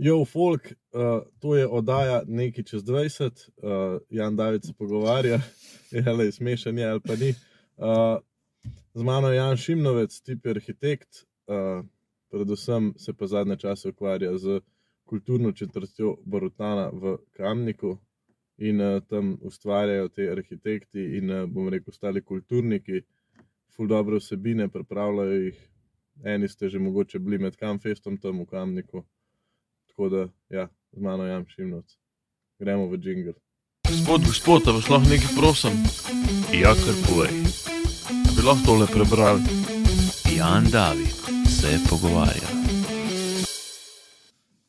Jo, folk, uh, to je oddaja nekaj čez 20, uh, Jan David se pogovarja, je le smešen, je ali pa ni. Uh, z mano je Jan Šimnovec, tip arhitekt, uh, predvsem se pa zadnje čase ukvarja z kulturno četrtjo Borutana v Kamniku in uh, tam ustvarjajo te arhitekti in uh, bom rekel, ostali kulturniki, ful dobro vsebine, pripravljajo jih. Eni ste že mogoče bili med Kamfestom tam v Kamniku. Tako da, ja, z mano je Šimnovc. Gremo v Džingl. Gospod, gospod, a vas lahko nekaj prosim? Ja, kar povej. Bi lahko tole prebrali? Jan David se pogovarja.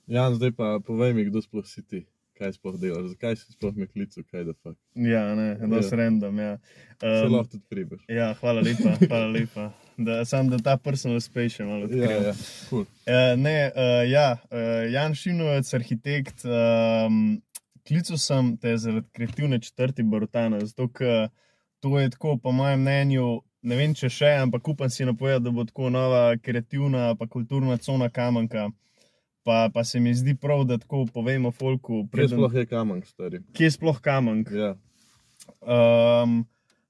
Jan, zdaj pa povej mi, kdo sploh si ti. Kaj sploh delaš, zakaj si sploh me klical, kaj da fakt. Ja, ne, da Ja. se random. Ja. Se Um, lahko tudi pribiš. ja, hvala lepa, hvala lepa. Da, sam da ta personal space še malo odkrijem. Ja, ja, cool. Uh, ne, uh, ja, uh, Jan Šinovec, arhitekt. Um, klical sem te zaradi kreativne četrti Borutana, zato ker to je tako, po mojem mnenju, ne vem če še, ampak upam si napovedati, da bo tako nova kreativna, pa kulturna cona kamenka. Pa, pa se mi zdi prav, da tako povemo folku, Kje sploh je kamen, stari? kje je sploh kamenk. Ja, Um,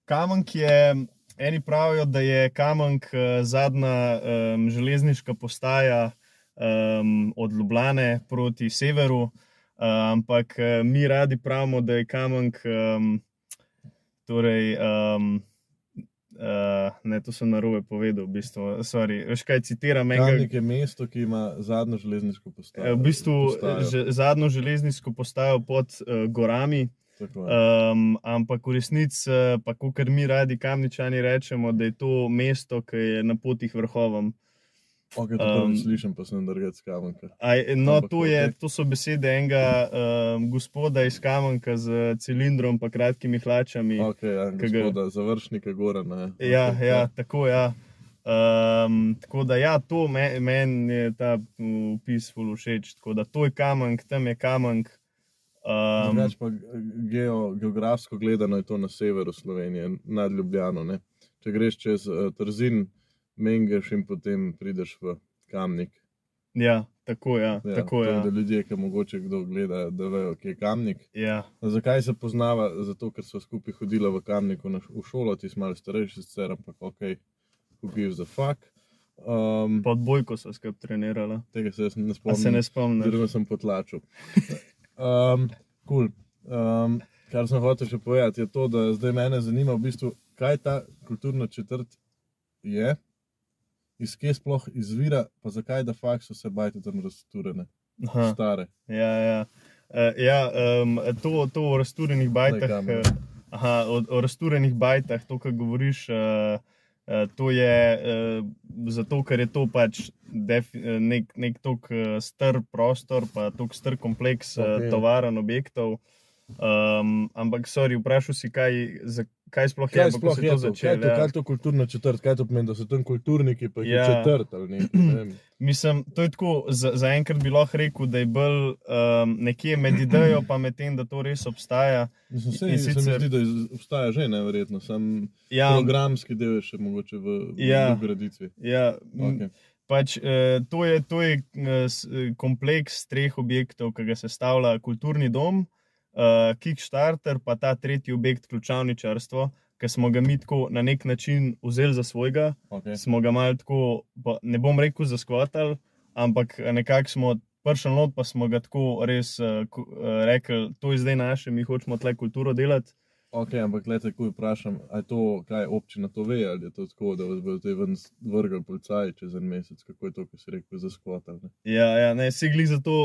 Kamenk je, eni pravijo, da je Kamenk uh, zadnja um, železniška postaja um, od Ljubljane proti severu, uh, ampak uh, mi radi pravimo, da je Kamenk. Um, torej, um, uh, ne, to sem narobe povedal, v bistvu. Sorry, veš kaj citiram? enega- Kamnik je mesto, ki ima zadnjo železniško postajo. Eh, V bistvu postajo. že, zadnjo železniško postajo pod uh, gorami. Um, ampak v resnici, eh, pa kot mi radi kamničani rečemo, da je to mesto, ki je na poti k vrhovom. Ok, to um, slišim, pa sem drgec kamenka. Aj, no, Ampak to, je, to so besede enega um, gospoda iz Kamenka z cilindrom in kratkimi hlačami. Ok, ja, Ki ga- gospoda, završnika Gorana. je. Ja, Ok, ja, tako ja. Um, tako da, ja, to me- meni je ta mm, opis ful všeč. Tako da, to je Kamenk, tam je Kamenk. Um, Drugač pa geo, geografsko gledano je to na severu Slovenije, nad Ljubljano. Ne? Če greš čez uh, Trzin, Mengeš in potem prideš v Kamnik. ja, tako ja. Ja, tako, to, ja. Da ljudje, ki mogoče kdo gleda, da vejo, kje je Kamnik. ja. Zakaj se poznava? Zato, ker so skupaj hodila v Kamniku na, v šolo, ti si malo starejši, sicer, ampak ok, who gives a fuck. Um, Pod bojko so skupaj trenirali. tega se ne spomnim. se ne spomnim. Oziroma sem potlačil. Um, cool. um, kar sem hotel še povedati, je to, da zdaj mene zanima, v bistvu, kaj ta kulturna četrt je, iz kje sploh izvira, pa zakaj da fakt so se bajte tam razturene, Aha, stare. ja, ja. Uh, ja um, to, to o razturjenih bajtah. kamera. eh, Aha, o, o razturjenih bajtah, to, kar govoriš, uh, to je uh, zato, ker je to pač eh, nek, nek tok star prostor, pa tok star kompleks okay. Ok. tovaren objektov. Um, ampak, sorry, vprašal si, kaj, za, kaj sploh je, Kaj sploh si je to to? Kaj je to, ja. kaj je to kulturna četrt? Kaj to pomeni, da so tam kulturniki, pa jih Ja. je četrt ali nekaj? Ne. Mislim, to je tako, za- zaenkrat bi lahko rekel, da je bolj um, nekje med idejo, pa med tem, da to res obstaja. Mislim, se, In se mi sicer- zdi, da obstaja že neverjetno, sam Ja, programski del je še mogoče v, v Ja. graditvi. ja, Okay. pač, uh, to je, to je s- eh, kompleks treh objektov, ki ga sestavlja kulturni dom, uh, Kickstarter, pa ta tretji objekt, ključavničarstvo, ki smo ga mi tako na nek način vzeli za svojega. Okay. smo ga malo tako, pa ne bom rekel, zaskvatali, ampak nekako smo prišli not, pa smo ga tako res uh, rekli, to je zdaj naše, mi hočemo tle kulturo delati. Ok, ampak gledaj, ko vprašam, ali to, kaj občina to ve, ali je to tako, da vas bodo te ven vrgli policaji čez en mesec, kako je to, ko si rekel, za skvotal. Ja, ja ne, se glih zato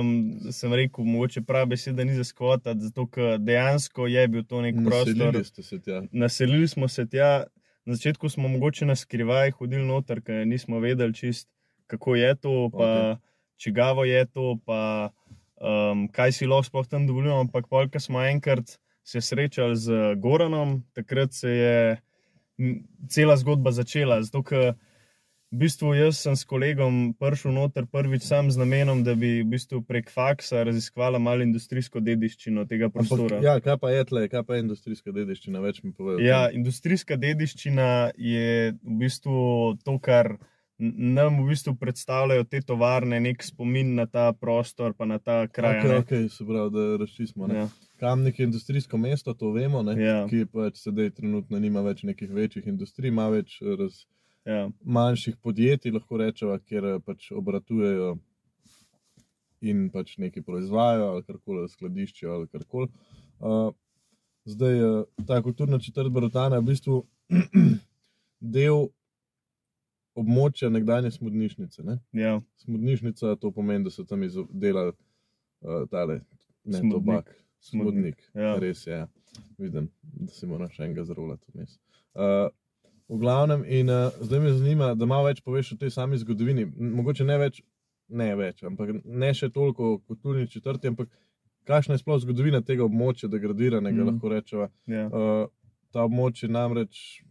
um, sem rekel, mogoče pravi beseda ni zaskvatati, zato ker dejansko je bil to nek prostor. Naselili ste se tja. Naselili smo se tja, na začetku smo mogoče na skrivaj hodili noter, ker nismo vedeli čist, kako je to, pa Okej. čigavo je to, pa um, kaj si lahko sploh tam dovolimo. Ampak polka smo enkrat se srečali z Goranom, takrat se je cela zgodba začela. Zato, ker v bistvu jaz sem s kolegom prišel noter prvič sam z namenom, da bi v bistvu prek faksa raziskovala malo industrijsko dediščino tega prostora. Ampak, ja, kaj pa je tle, kaj pa je industrijska dediščina, več mi povedo. Ja, industrijska dediščina je v bistvu to, kar nam v bistvu predstavljajo te tovarne nek spomin na ta prostor, pa na ta kraj. Okay, ne. okay, se pravi, da razčistimo. Ja. Kamnik je industrijsko mesto, to vemo, ne, Ja. ki pač sedaj trenutno nima več nekih večjih industrij, ima več raz, Ja. manjših podjetij, lahko rečemo, kjer pač obratujejo in pač nekaj proizvajajo, ali karkoli skladiščijo, ali karkoli. Uh, zdaj, uh, ta kulturna četrt Brotana je v bistvu del območja nekdanje smodnišnice. Ne? Ja. Smodnišnica to pomeni, da so tam izdelali uh, tale, ne Smodnik. tobak, smodnik. Ja. Res je, ja. vidim, da si moram še enega zrolati vmes. Uh, v glavnem, in uh, zdaj me zanima, da malo več poveš o tej sami zgodovini. Mogoče ne več, ne več, ampak ne še toliko o kulturni četrti, ampak kakšna je sploh zgodovina tega območja, degradiranega, mm. lahko rečemo. Ja. Uh, ta območje namreč,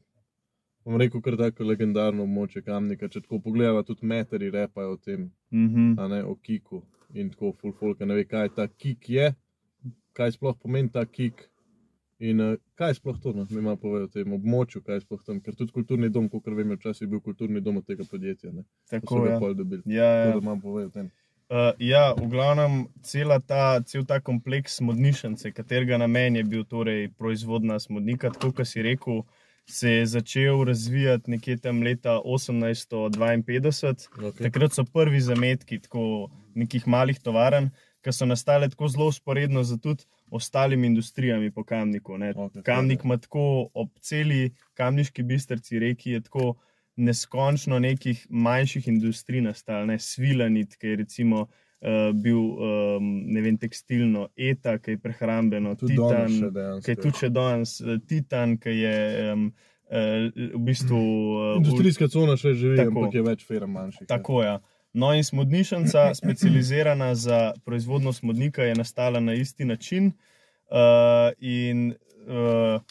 bom rekel, kar tako legendarno območje Kamnika. Če tako pogledamo, tudi meteri repajo o tem, Mhm. a ne o kiku in tako fulfolka ne ve, kaj ta kik je, kaj sploh pomeni ta kik. In uh, kaj sploh to, no, mi malo povejo o tem območju, kaj sploh tam, ker tudi kulturni dom, kot vem, je včasih bil kulturni dom od tega podjetja. Ne, Tako je. pol dobili. Ja, ja. Tako da malo povejo o tem. Uh, ja, v glavnem, ta, cel ta kompleks smodnišnice, katerega namen je bil torej proizvodna smodnika, tako kot si rekel, se je začel razvijati nekje tam leta 1852. Okay. Takrat so prvi zametki tako nekih malih tovarn, ki so nastale tako zelo usporedno z tudi ostalimi industrijami po Kamniku. ne. Okej, Kamnik ima tako ob celi kamniški bistrci reki, je tako neskončno nekih manjših industrij nastalo, ne svilanit, ki je recimo uh, bil um, ne vem, tekstilno, eta, ki je prehrambeno, Tudi danes titan, ki je tudi še danes, eh, titan, ki je um, uh, v bistvu. Uh, Industrijska cona še živi, Tako. ampak je več firm manjših. ja. Tako je. No, in smodnišnica, specializirana za proizvodnjo smodnika, je nastala na isti način. Uh, in uh,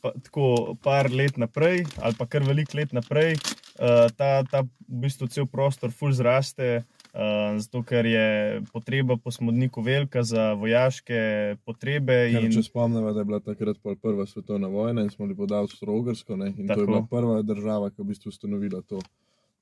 pa, tako par let naprej, ali pa kar veliko let naprej, uh, ta, ta v bistvu cel prostor ful zraste. Uh, zato, ker je potreba po smodniku velika za vojaške potrebe. Ker, In, če spomnimo, da je bila takrat prva svetovna vojna in smo bili pod Avstro-Ogrsko, ne, in Tako. to je bila prva država, ki je v bistvu ustanovila to.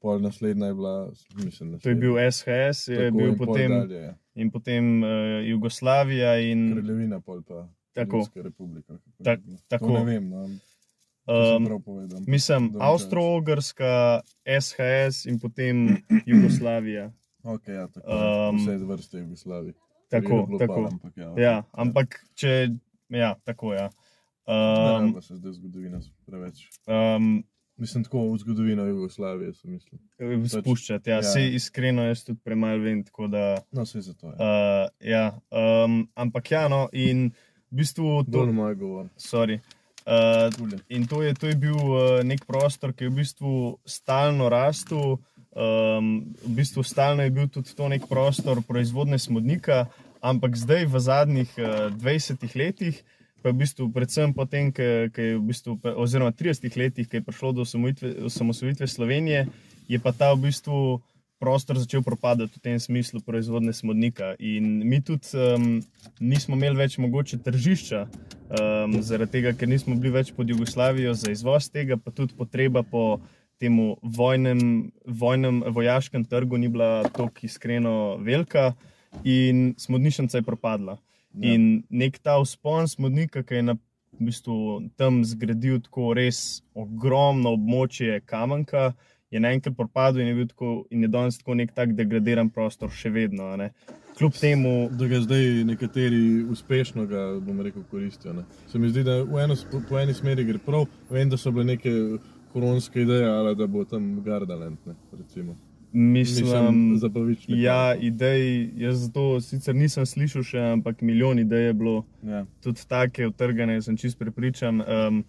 Pol naslednja je bila, mislim, to je bil SHS, je Tako, bil in potem, dalje, ja. in potem uh, Jugoslavija. In, Kraljevina, pol pa Tako. Republika. bilo. tako. To ne vem, no, um, Mislim, Avstro-Ogrska, SHS in potem Jugoslavija. Okay, ja, tako, Um, vse vrste Jugoslavije. Tako, tako. Pal, ampak, ja, okay. Ja, ampak če. Ja, tako je. Ja. Um, ne, se zdaj zgodovina preveč. um, Mislim, tako v zgodovino Jugoslavije sem mislil. spuščati, ja, ja. Sej iskreno jaz tudi premalo vem. Da, No, vse za to. Ja. uh, ja, um, ampak ja, no, in v bistvu to. Dol moj govor. Sorry. Uh. In to je, to je bil uh, nek prostor, ki je v bistvu stalno rastel. Um, v bistvu stalno je bil tudi to nek prostor proizvodne smodnika, ampak zdaj v zadnjih uh, 20 letih, pa je v bistvu predvsem potem, ko je v bistvu, oziroma 30 letih, ko je prišlo do osamosvojitve- Slovenije, je pa ta v bistvu prostor začel propadati v tem smislu proizvodne smodnika. In mi tudi um, nismo imeli več mogoče tržišča, um, zaradi tega, ker nismo bili več pod Jugoslavijo za izvoz tega, pa tudi potreba po temu vojnem, vojnem vojaškem trgu ni bila tako iskreno velika, in smodnišnica je propadla. Ja. In nek ta vzpon smodnika, ki je na, v bistvu, tam zgradil tako res ogromno območje kamenka, je naenkrat propadel in je, bil tako, in je danes tako nek tak degradiran prostor, še vedno. ne. Kljub temu, Da ga zdaj nekateri uspešno, ga, bom rekel, koristijo. Ne. Se mi zdi, da eno, sp- po eni smeri gre prav, vem, da so bile neke koronske ideje, ali da bo tam Gardaland. Ne, recimo. Mislim, zabavične. ja, idej, jaz zato sicer nisem slišal še, ampak milijon idej je bilo. ja. tudi take utrgane, sem čist prepričan. Um,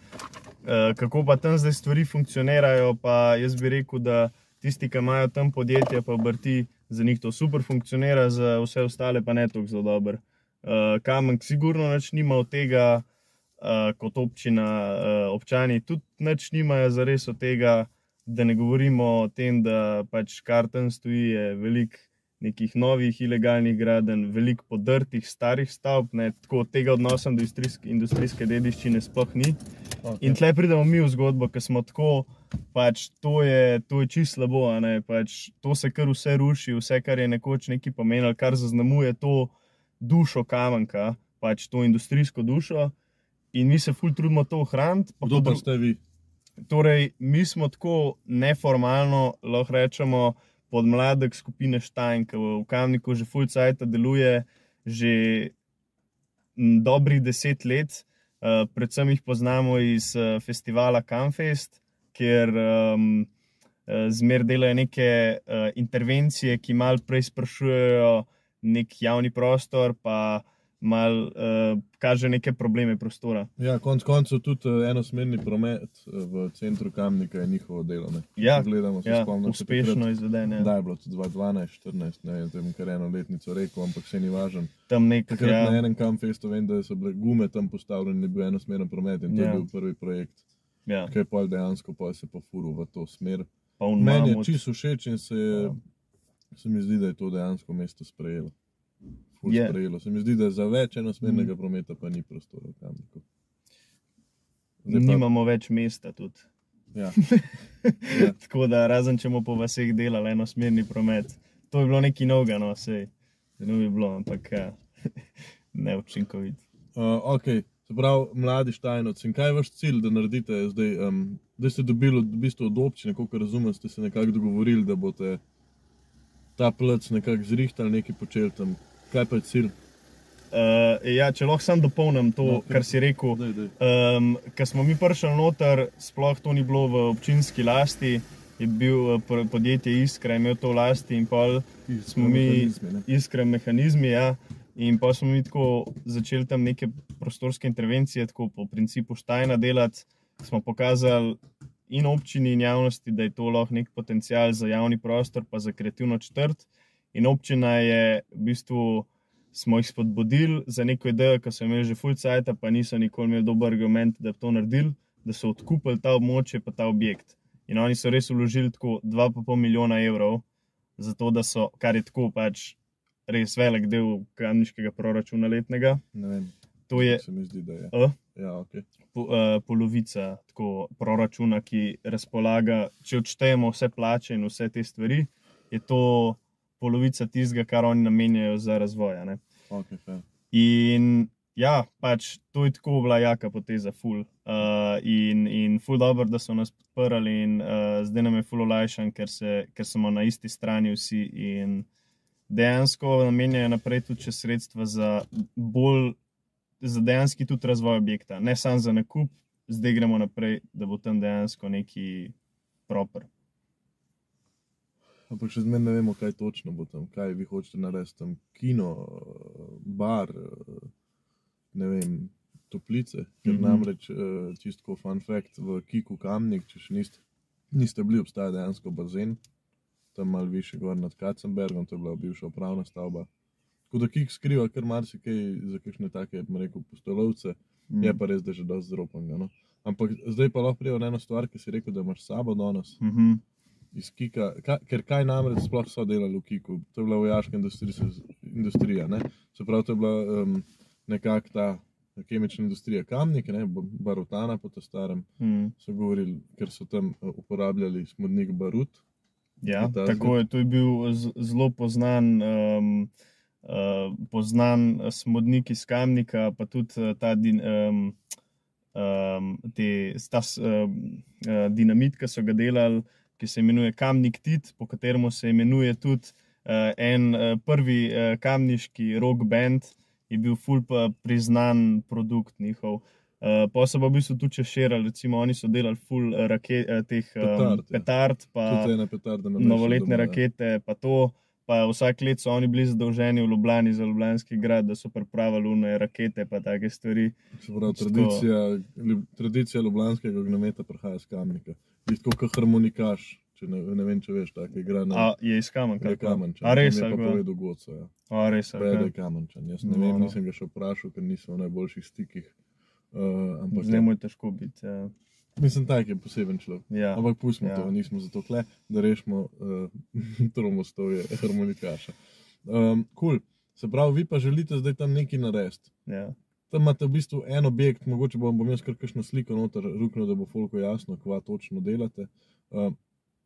uh, kako pa tam zdaj stvari funkcionirajo, pa jaz bi rekel, da tisti, ki imajo tam podjetje, pa obrti, za njih to super funkcionira, za vse ostale pa ne tako zelo dobro. Uh, Kamen, sigurno nič nima od tega, uh, kot občina, uh, občani tudi nič nimajo za res od tega, da ne govorimo o tem, da pač kar tam stoji, je veliko nekih novih ilegalnih gradenj, veliko podrtih, starih stavb, ne, tako tega odnosa do industrijske, industrijske dediščine sploh ni. Okay. In tle pridemo mi v zgodbo, ker smo tako, pač to je, to je čisto slabo, ne, pač to se kar vse ruši, vse, kar je nekoč nekaj pomenilo, kar zaznamuje to dušo kamenka, pač to industrijsko dušo. In mi se ful trudimo to ohraniti. Kdo pa ste vi? Torej, mi smo tako neformalno, lahko rečemo, podmladek skupine Štajn, ki v Kamniku že full cajt deluje, že dobrih deset let. Uh, predvsem jih poznamo iz uh, festivala Camfest, kjer um, uh, zmer delajo neke uh, intervencije, ki mal prej sprašujejo nek javni prostor, pa mal uh, kaže neke probleme prostora. Ja, konc koncev tudi uh, enosmerni promet uh, v centru Kamnika je njihovo delo. Ne? Ja, Gledamo, se Ja, uspešno izvedene. Da je bilo tudi 2012, 14, ne vem, kar eno letnico rekel, ampak se ni važno. Tam nek, Takrat ja, na enem kamfestu vem, da so bile gume tam postavljene, ni bil enosmeren promet in to Ja. je bil prvi projekt, ja, je pol dejansko pol se pofuril v to smer. Meni je čisto všeč in se, je, Ja. se mi zdi, da je to dejansko mesto sprejelo. Ful Je. sprejelo. Se mi zdi, da za več enosmernega prometa pa ni prostora v Kamniku. Zdaj pa- Nimamo več mesta tudi. Ja. Ja. Tako da, razen če bomo po vseh delali enosmerni promet, to je bilo nekaj novega, no, sej. Ne bi bilo, ampak ja, neučinkovit. Uh, ok, se pravi, mladi Štajnovci. In kaj je vaš cilj, da naredite zdaj? Um, da ste dobili v bistvu od občine, kako razumem, ste se nekako dogovorili, da boste ta plec nekako zrihtali, nekaj počeli tam. Kaj pa je cilj? Uh, ja, če lahko sam dopolnim to, No, kar si rekel. Daj, daj. Um, Ker smo mi prišli noter, sploh to ni bilo v občinski lasti, je bil eh, po- podjetje Iskra, imel to v lasti in pol smo mi Mehanizmi, ne? iskre mehanizmi. Ja. In pa smo mi tako začeli tam neke prostorske intervencije, tako po principu Štajna delati. Smo pokazali in občini, in javnosti, da je to lahko nek potencial za javni prostor, pa za kreativno četrt. In občina je v bistvu. Smo jih spodbudili za neko idejo, ki so imeli že full cajt, pa niso nikoli imeli dober argument, da bi to naredili, da so odkupili ta območje, pa ta objekt. In oni so res vložili tako 2,5 milijona evrov, zato da so, kar je tako pač res velik del kamniškega proračuna letnega. To je zdi, je. uh, Ja, okay. po, uh, polovica tako, proračuna, ki razpolaga, če odštejemo vse plače in vse te stvari, je to polovica tistega, kar oni namenjajo za razvoj. Okay, fair. In ja, pač to je tako bila jaka poteza, ful. Uh, in, in ful dobro, da so nas podprli, in uh, zdaj nam je ful olajšan, ker, se, ker smo na isti strani vsi. In dejansko namenjajo naprej tudi še sredstva za bolj, za dejanski tudi razvoj objekta, ne samo za nakup, zdaj gremo naprej, da bo tam dejansko neki proper. Ampak še zmeraj ne vemo, kaj točno bo tam, kaj vi hočete narediti tam. Kino, bar, ne vem, toplice. Ker mm Mhm. -hmm. namreč, eh, čisto fun fact, v Kiku Kamnik, če še niste, niste bili, obstaja dejansko bazen, tam malo više gor nad Kacenbergom, to je bila bivša upravna stavba. Tako da Kik skriva kar marsikaj za kakšne take, bom rekel, postolovce, Mm. je pa res, da je že dosti zropanga. No? Ampak zdaj pa lahko prijav na eno stvar, ki si rekel, da imaš sabo danes Mm -hmm. Iz Kika, ka, ker kaj namreč sploh so delali v Kiku, to je bila vojaška industrija, industrija ne? se pravi, to je bila um, nekako ta kemična industrija Kamnik, ne, Ba- barutana po tem starem, Mm. so govorili, ker so tam uh, uporabljali smodnik barut. Ja, Ta tako je. To je bil zelo poznan, um, uh, poznan smodnik iz Kamnika, pa tudi uh, ta din, um, um, te, ta, uh, dinamit, ki so ga delali, ki se imenuje Kamnik Tit, po katerem se imenuje tudi uh, en uh, prvi uh, kamniški rock band, je bil ful pa priznan produkt njihov. Uh, pa so pa v bistvu tudi širili, recimo oni so delali ful uh, rake, uh, teh um, Petard, ja. petard, pa Tudi ene petarde na novoletne rakete, pa to. Pa vsak let so oni bili zadolženi v Ljubljani za Ljubljanski grad, da so pripravili lune rakete, pa take stvari. Pravi, tradicija, ljub, tradicija ljubljanskega ognjemeta prihaja iz Kamnika. Je tako kot harmonikaš, če ne, ne vem, če veš, tako igra na A je iz Kamenka? je Kamenčan. A res, je pa kako? povedal Goco. Ja. A res, je, da ali je? Kamenčan. Jaz ne No, vem, no. nisem ga še vprašal, ker nisem v najboljših stikih. Uh, ampak Z njim je težko biti. Ja. Mislim, tak je poseben človek. Ja. Ampak pustimo Ja. ja. to, nismo zato kle, da rešimo uh, tromostovje harmonikaša. Um, cool. Se pravi, vi pa želite zdaj tam nekaj narediti. Ja. Tam imate v bistvu en objekt, mogoče bom, bom jaz kar kakšno sliko noter ruknil, da bo folko jasno, kva točno delate. Uh,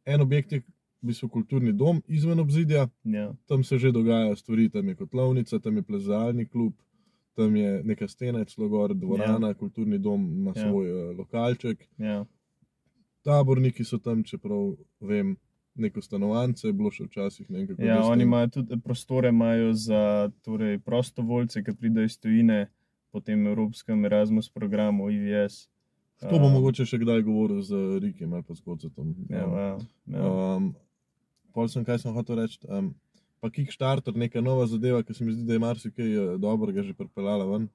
en objekt je v bistvu kulturni dom izven obzidja, Ja. tam se že dogajajo stvari, tam je kotlovnica, tam je plezalni klub, tam je neka stena, celo gor, dvorana, ja. kulturni dom ima Ja. ja. svoj uh, lokalček. Ja. Taborniki so tam, čeprav vem, neko stanovanje je bilo še včasih. Ne vem, kako Ja, oni imajo tudi prostore imajo za torej, prostovoljce, ki pridejo iz tujine po tem evropskem Erasmus programu IVS. To bo Um, mogoče še kdaj govoril z Rikem ali pa s Kocetom. Ja, ja, ja. Um, pol sem, kaj sem hotel reči. Um, pa Kickstarter, neka nova zadeva, ki se mi zdi, da je marsikaj eh, dobrega že pripeljala ven.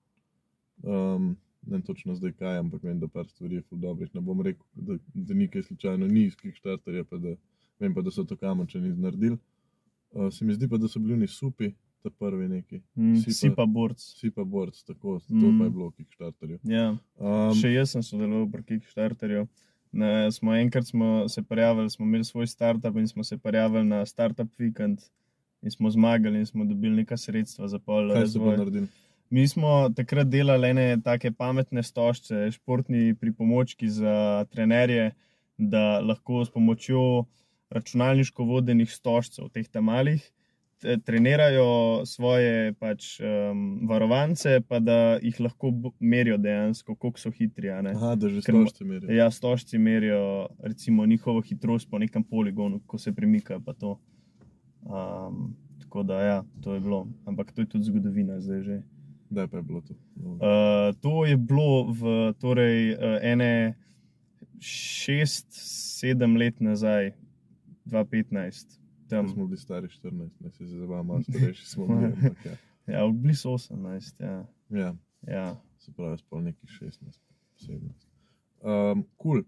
Um, ne vem točno zdaj kaj, ampak vem, da par stvari je ful dobrih. Ne bom rekel, da, da nekaj slučajno ni iz Kickstarterja, pa da, vem pa, da so to kamočani naredili. Uh, se mi zdi pa, da so bili oni supi, ta prvi neki. Mm, si pa- Si pa borc. Si pa borc, tako, to Mm. pa je bilo v Kickstarterju. Ja. Um, Še jaz sem sodeloval pri Kickstarterju. Ne, smo enkrat smo se prijavili, smo imeli svoj startup in smo se prijavili na Startup Weekend in smo zmagali in smo dobili neka sredstva za pol kaj ste pa naredili? Mi smo takrat delali ene take pametne stožce, športni pripomočki za trenerje, da lahko s pomočjo računalniško vodenih stožcev, teh tam malih, t- trenirajo svoje pač, um, varovance, pa da jih lahko merijo dejansko, koliko so hitri. Aha, da že stožci merijo. Ja, stožci merijo recimo njihovo hitrost po nekem poligonu, ko se to. Um, tako da, ja, to je bilo. Ampak to je tudi zgodovina zdaj že. Kdaj pa je bilo to? No. Uh, to je bilo v torej, uh, ene šest, sedem let nazaj, 2015. Tam, smo bili stari 14, ne se zdaj malo starejši smo bili. ampak Ja. ja, v blizu 18. Ja, ja, ja. se pravi, spol nekih 16, 17. Um, cool.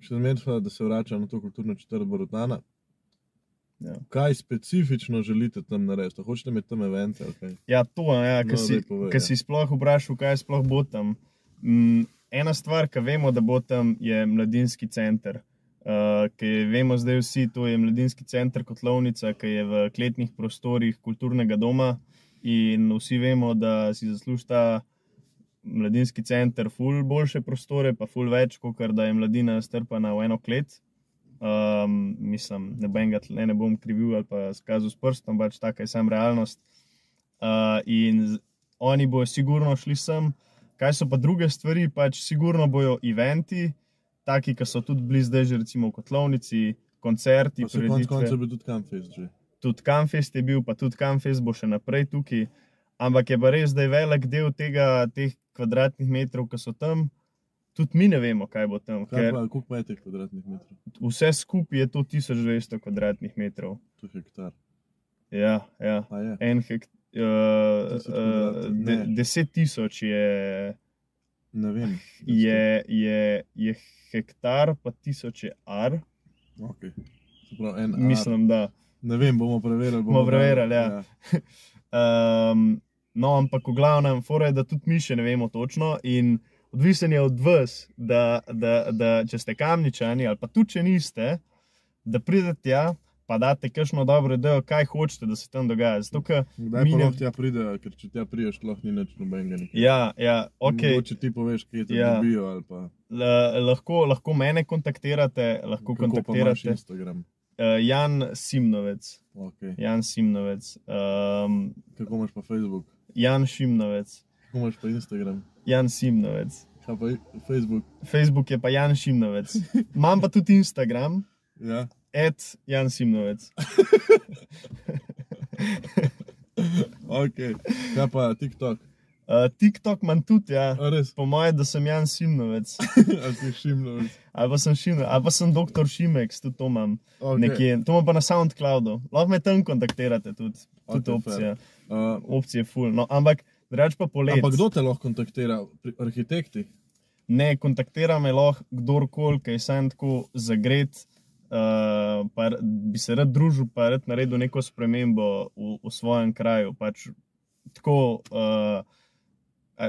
Še zmeraj, da se vračam na to kulturno četrt Borotana. Ja. Kaj specifično želite tam narediti? Hočete imeti tam evente? kaj? Ja, to je, No, ki si, daj povej, ki ja. si sploh vprašal, kaj sploh bo tam. Mm, ena stvar, ki vemo, da bo tam, je mladinski center. Uh, ki vemo zdaj vsi, to je mladinski center Kotlovnica, ki je v kletnih prostorih kulturnega doma. In vsi vemo, da si zasluži ta mladinski center ful boljše prostore, pa ful več, kot da je mladina strpana v eno klet. Um, mislim, ne, bom ga tle, ne bom krivil ali pa skazal s prstom, pač taka je sam realnost. Uh, in oni bojo sigurno šli sem. Kaj so pa druge stvari, pač sigurno bojo eventi, taki, ki so tudi blizu zdaj, že recimo v Kotlovnici, koncerti, se konec koncev bi tudi Campfest že. Tudi Campfest je bil, pa tudi Campfest bo še naprej tukaj. Ampak je pa res, da je velik del tega, teh kvadratnih metrov, ki so tam, tudi mi ne vemo, kaj bo tam. Kaj Ker pa, koliko je teh kvadratnih metrov? vse skupaj je to 1200 kvadratnih metrov. To je hektar. Ja, ja. Je? en hektar. Uh, Tisoč uh, de, je, Ne vem. je, je, je hektar, pa tisoč je ar. Okay. Pravi, ar. Mislim, da. Ne vem, bomo preverili. Bomo dali- preverili, ja. Um, no, ampak v glavnem, je, da tudi mi še ne vemo točno. In odvisen je od vas, da, da, da če ste kamničani ali pa tudi če niste, da pridete tja, pa date kakšno dobro idejo, kaj hočete, da se tam dogaja. Zato, Kdaj mi pa ne- lahko tja pride, ker če tja priješ, lahko ni nič nobenega. Ja, ja, ok. Mogoče ti poveš, kje te Ja. dobijo pa L- lahko, lahko mene kontaktirate, lahko kako kontaktirate. Instagram. Uh, Jan Simnovec. Okay. Jan Simnovec. Um, Kako imaš pa Facebook, Jan Šimnovec. kako imaš pa Instagram, Jan Simnovec. kaj pa Facebook. Facebook je pa Jan Šimnovec. Imam pa tudi Instagram, Ja. Et Jan Simnovec. Okay. Kaj pa TikTok, Uh, TikTok imam tudi, ja. Po mojem, da sem Jan Simnovec. ali si šimno. Ali pa sem Šimnovec, ali pa sem doktor Šimek, tudi to imam. Okay. Nekje. To imam pa na SoundCloudu. Lahko me tam kontaktirate tudi. Tudi Okej, opcija. Uh, Opcije full. No, ampak drugače pa poleti. ampak kdo te lahko kontaktira? Pri- Arhitekti? Ne, kontaktira me lahko kdorkoli, ki je sam tako zagret, uh, pa bi se rad družil, pa rad naredil neko spremembo v, v svojem kraju. Pač, tako, uh,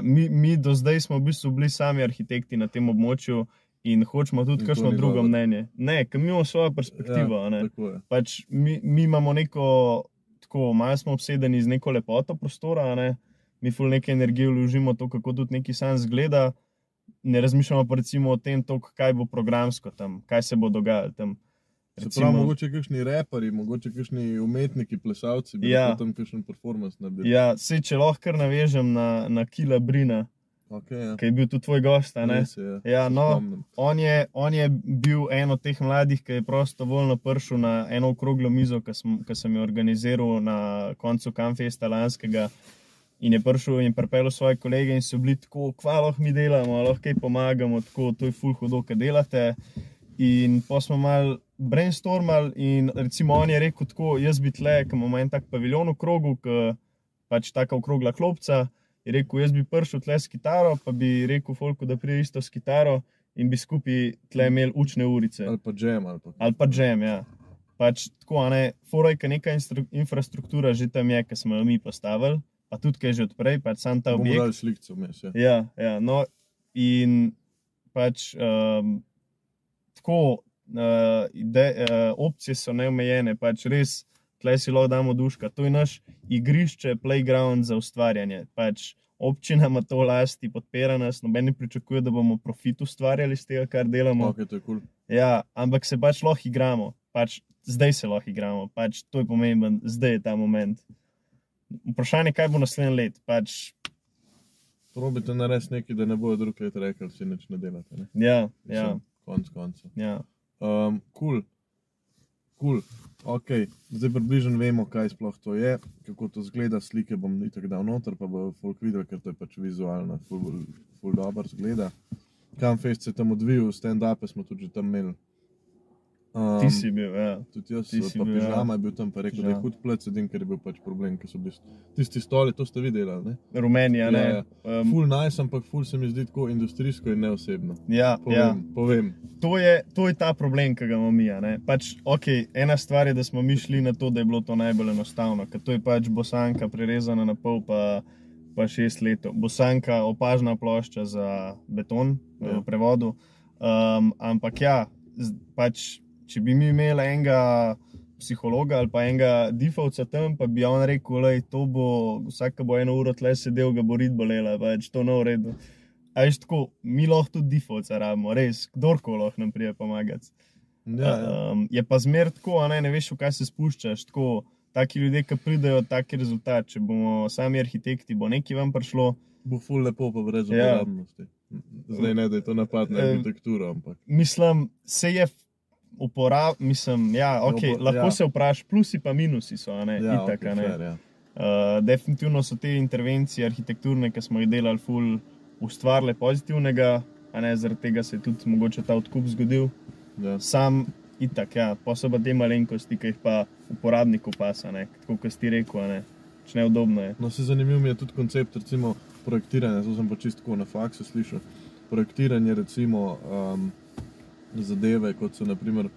mi, mi do zdaj smo v bistvu bili sami arhitekti na tem območju in hočemo tudi to kakšno drugo mnenje. Ne, ker mi imamo svojo perspektivo. Ja, pač mi, mi imamo neko, tako malo smo obsedeni z neko lepoto prostora, ne? mi ful neke energije vložimo, to, kako tudi neki sam zgleda, ne razmišljamo pa recimo o tem, toliko, kaj bo programsko tam, kaj se bo dogajalo tam. Se pravi, mogoče kakšni reperi, mogoče kakšni umetniki, plesalci, bi Ja. tam kakšen performance naredili. Ja, se če lahko kar navežem na, na Kila Brina, Okay, ja. ki je bil tudi tvoj gost. Res ja. Ja, no. On je, on je bil en od teh mladih, ki je prostovoljno prišel na eno okroglo mizo, ki sem, ki sem jo organiziral na koncu Kamfesta lanskega. In je prišel in pripeljal svoje kolege, in so bili tako, kva lahko mi delamo, lahko kaj pomagamo, tako to je full hudo, kaj delate. In pa smo mal brainstormali, in recimo on je rekel tako, jaz bi tle, ki imamo en tak paviljon v krogu, ki pač taka okrogla klopca. Je rekel, jaz bi prišel tle s kitaro, pa bi rekel, Folku, da pride isto s kitaro in bi skupaj tle imeli učne urice. Ali pa džem. Ali pa. Ali pa džem, ja. Pač tako, a ne, forajka neka instru- infrastruktura že tam je, ki smo jo mi postavili, pa tudi kaj že odprej, pač sam ta Bomo objekt. dali slikce vmes. Ja. Ja, ja, no, in pač um, tako, uh, ide, uh, opcije so neomejene, pač res, tleh si lahko damo duška. To je naš igrišče, playground za ustvarjanje. Pač občina ima to lasti, podpira nas, noben ne pričakuje, da bomo profit ustvarjali iz tega, kar delamo. Okay, to je cool. Ja, ampak se pač lahko igramo, pač zdaj se lahko igramo, pač to je pomemben, zdaj je ta moment. Vprašanje, kaj bo naslednji let. Pač, Probite narediti nekaj, da ne bojo drug let rekli, da si nič ne delate. Ne? ja, ja, Konc koncev. ja. Um, cool. Cool. Okay. Zdaj približno vemo, kaj sploh to je, kako to zgleda. Slike bom itak dal noter, pa bo folk videl, ker to je pač vizualno, ful, ful dobro zgleda. Kamfest se je tam odvijal, stand-upe smo tudi tam imeli. Um, Ti si bil, ja. Tudi jaz, ti si pa bil, ja. pižama je bil tam, pa je rekel, da je Ja. hud plec, sedim, ker je bil pač problem, ker so bili tisti stoli, to ste videli, ne? Rumenija, ne. Ja, ja. Um, Ful nice, ampak ful se mi zdi tako industrijsko in neosebno. ja, Povem, ja. ja. povem. To, je, to je ta problem, ki ga imamo mi. Pač, okay, ena stvar je, da smo mi šli na to, da je bilo to najbolj enostavno, ker to je pač bosanka prerezana na pol, pa, pa šest let. Bosanka, opažna plošča za beton Ja. v prevodu. Um, ampak ja, pač, če bi mi imeli enega psihologa ali pa enega difovca tam, pa bi on rekel, da to bo vsak, bo eno uro tle sedel, ga bo rit bolela, pač to ne v redu. A veš tako, mi lahko tudi difovca rabimo, res, kdorkoli lahko nam prije pomagati. Ja, ja. Um, je pa zmer tako, a ne, ne veš, v kaj se spuščaš. Tako, taki ljudje, ki pridejo, taki rezultat. Če bomo sami arhitekti, bo nekaj vam prišlo. Bo ful lepo, pa brez Ja. uporabnosti. Zdaj ne, da je to napad na arhitekturo, ampak Mislim, se je uporab, mislim, ja, okay, upo- lahko ja. se vprašaš, plusi pa minusi so, ne, ja, itak, okay, ne. fair, ja. Uh, definitivno so te intervencije arhitekturne, ki smo jih delali, ful, ustvarile pozitivnega, a ne zaradi tega se je tudi mogoče ta odkup zgodil. Ja. Sam itak, ja, posebej te malenkosti, ki jih pa uporabniku pasa, ne, tako kot ti rekel, a ne, če neudobno je. No, se zanimiv mi je tudi koncept recimo, projektiranja. To sem pa čisto na faksu slišal. Projektiranje recimo um, zadeve, kot so naprimer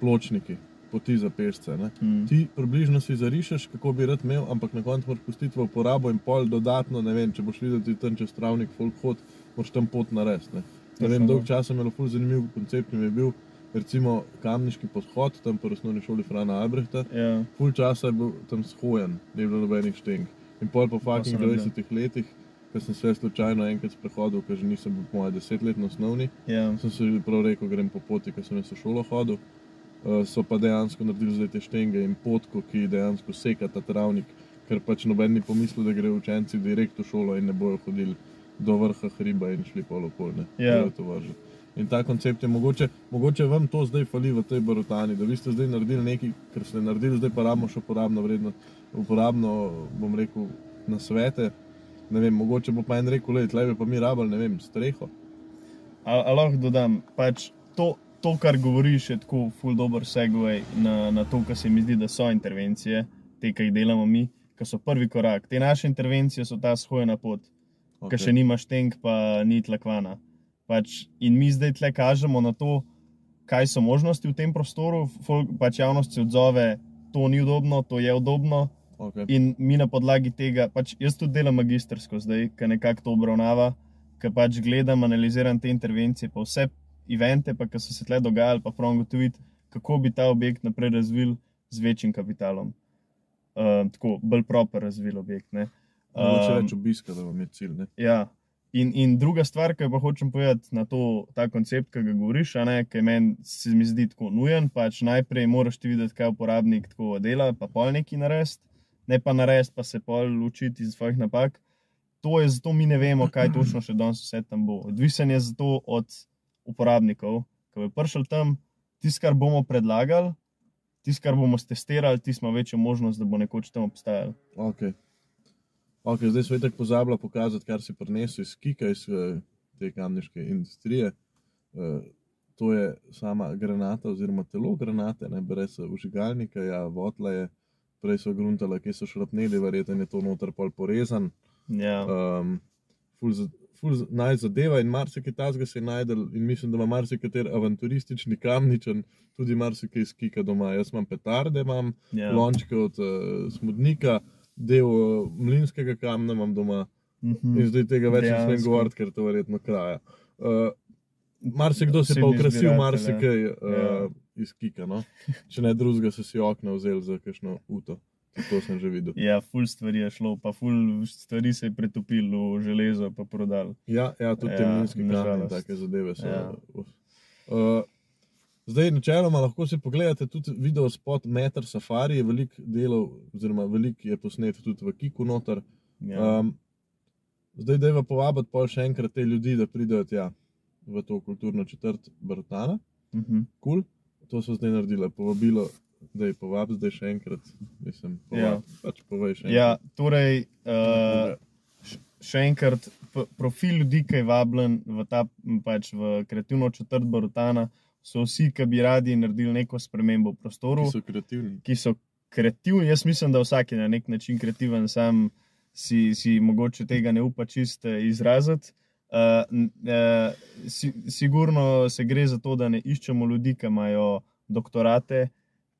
pločniki, poti za pešce. Ne? Mm. Ti približno si zarišeš, kako bi rad imel, ampak na koncu moraš pustiti v uporabo in pol dodatno, ne vem, če boš videl ti tam čez travnik, folk hod, moraš tam pot narediti. Ne, ne vem, no. dolg čas je imel ful zanimiv koncept, mi je bil recimo kamniški podhod, tam po osnovni šoli Frana Albrehta. Ja, Ful časa je bil tam shojen, ni bilo nobenih šteng. In pol po fucking sem videl. 20 letih, ko sem se slučajno enkrat sprehodil, ker že nisem bil po mojem desetletni osnovni, ja. sem se prav rekel, grem po poti, ker sem jaz v šolo hodil. Uh, so pa dejansko naredili zdaj te štenge in potko, ki dejansko seka ta travnik, ker pač noben ni pomislil, da grejo učenci direkt v šolo in ne bojo hodili do vrha hriba in šli polo polne. Ja. In ta koncept je mogoče, mogoče vam to zdaj fali v tej barotani, da vi ste zdaj naredili nekaj, kar ste naredili, zdaj pa rabimo še uporabno vredno, uporabno, bom rekel, na svete. Ne vem, mogoče bo pa en rekel, le, tle bi pa mi rabili, ne vem, streho. A, a lahko dodam, pač to, to, kar govoriš, je tako full dobro segway na, na to, kar se mi zdi, da so intervencije, te, ki jih delamo mi, ki so prvi korak. Te naše intervencije so ta shojena pot, okay. ki še nimaš tenk, pa ni tlakvana. Pač, in mi zdaj tle kažemo na to, kaj so možnosti v tem prostoru, folk, pač javnost se odzove, to ni udobno, to je udobno. Okay. In mi na podlagi tega, pač jaz tudi delam magistrsko zdaj, ki nekako to obravnava, ki pač gledam, analiziram te intervencije, pa vse evente, pa, ki so se tle dogajali, pa pravim gotoviti, kako bi ta objekt naprej razvil z večjim kapitalom. Uh, tako, bolj proper razvil objekt. Ne? Um, več obiska, da vam je cilj. Ne? Ja. In, in druga stvar, ki pa hočem povedati na to, ta koncept, ki ga govoriš, ki meni se mi zdi tako nujen. Pač najprej moraš ti videti, kaj uporabnik tako dela, pa pol neki narediti, ne pa narediti, pa se pol učiti iz svojih napak. To je zato mi ne vemo, kaj točno še danes vse tam bo. Odvisen je zato od uporabnikov, ki bo prišel tam, tisto, kar bomo predlagali, tisto, kar bomo testirali, tisto ima večjo možnost, da bo nekoč tam obstajal. Okay. Okay, zdaj smo tako pozabili pokazati, kar si prinesel iz Kika, iz eh, te kamniške industrije. Eh, To je sama granata, oziroma telo granate, ne brez užigalnika, ja, votla je, prej so gruntala, kje so šrapneli, verjetno je to noter pol porezan. Ja. Um, ful za- ful za- naj zadeva in marsikaj tazga se je najdel in mislim, da ima marsikater avanturistični kamničan, tudi marsikaj iz Kika doma. Jaz imam petarde, imam ja. lončke od uh, smodnika, del uh, mlinskega kamna imam doma Mhm. in zdaj tega več ne smem govoriti, ker to verjetno kraja. Uh, marsikdo se pa Osebni ukrasil zbiratelj, marsikaj uh, Ja. Iz Kika, no? če ne drugega, so si okna vzeli za kakšno uto. To sem že videl. Ja, ful stvari je šlo, pa ful stvari se je pretopilo v železo, pa prodal. Ja, ja tudi te Ja, mlinske kamne in nažalost. take zadeve so. Ja. Uh, zdaj, načeloma lahko si pogledate tudi video spot Meter Safari, veliko delov, oziroma veliko je posnet tudi v Kiku noter. Ja. Um, zdaj, da je povabiti pol še enkrat te ljudi, da pridejo tja v to kulturno četrt Brtana. Mhm. Cool. To so zdaj naredili, povabilo, da je povabi zdaj še enkrat. Mislim, Ja. ja. pač povej še enkrat. ja, torej, uh, še enkrat, profil ljudi, ki je vabljen v ta pač v kreativno četrt Barutana, so vsi, ki bi radi naredili neko spremembo v prostoru. Ki so kreativni. ki so kreativni. Jaz mislim, da vsak je na nek način kreativen, sam si, si mogoče tega ne upa čist eh, izraziti. Uh, uh, si, sigurno se gre za to, da ne iščemo ljudi, ki imajo doktorate.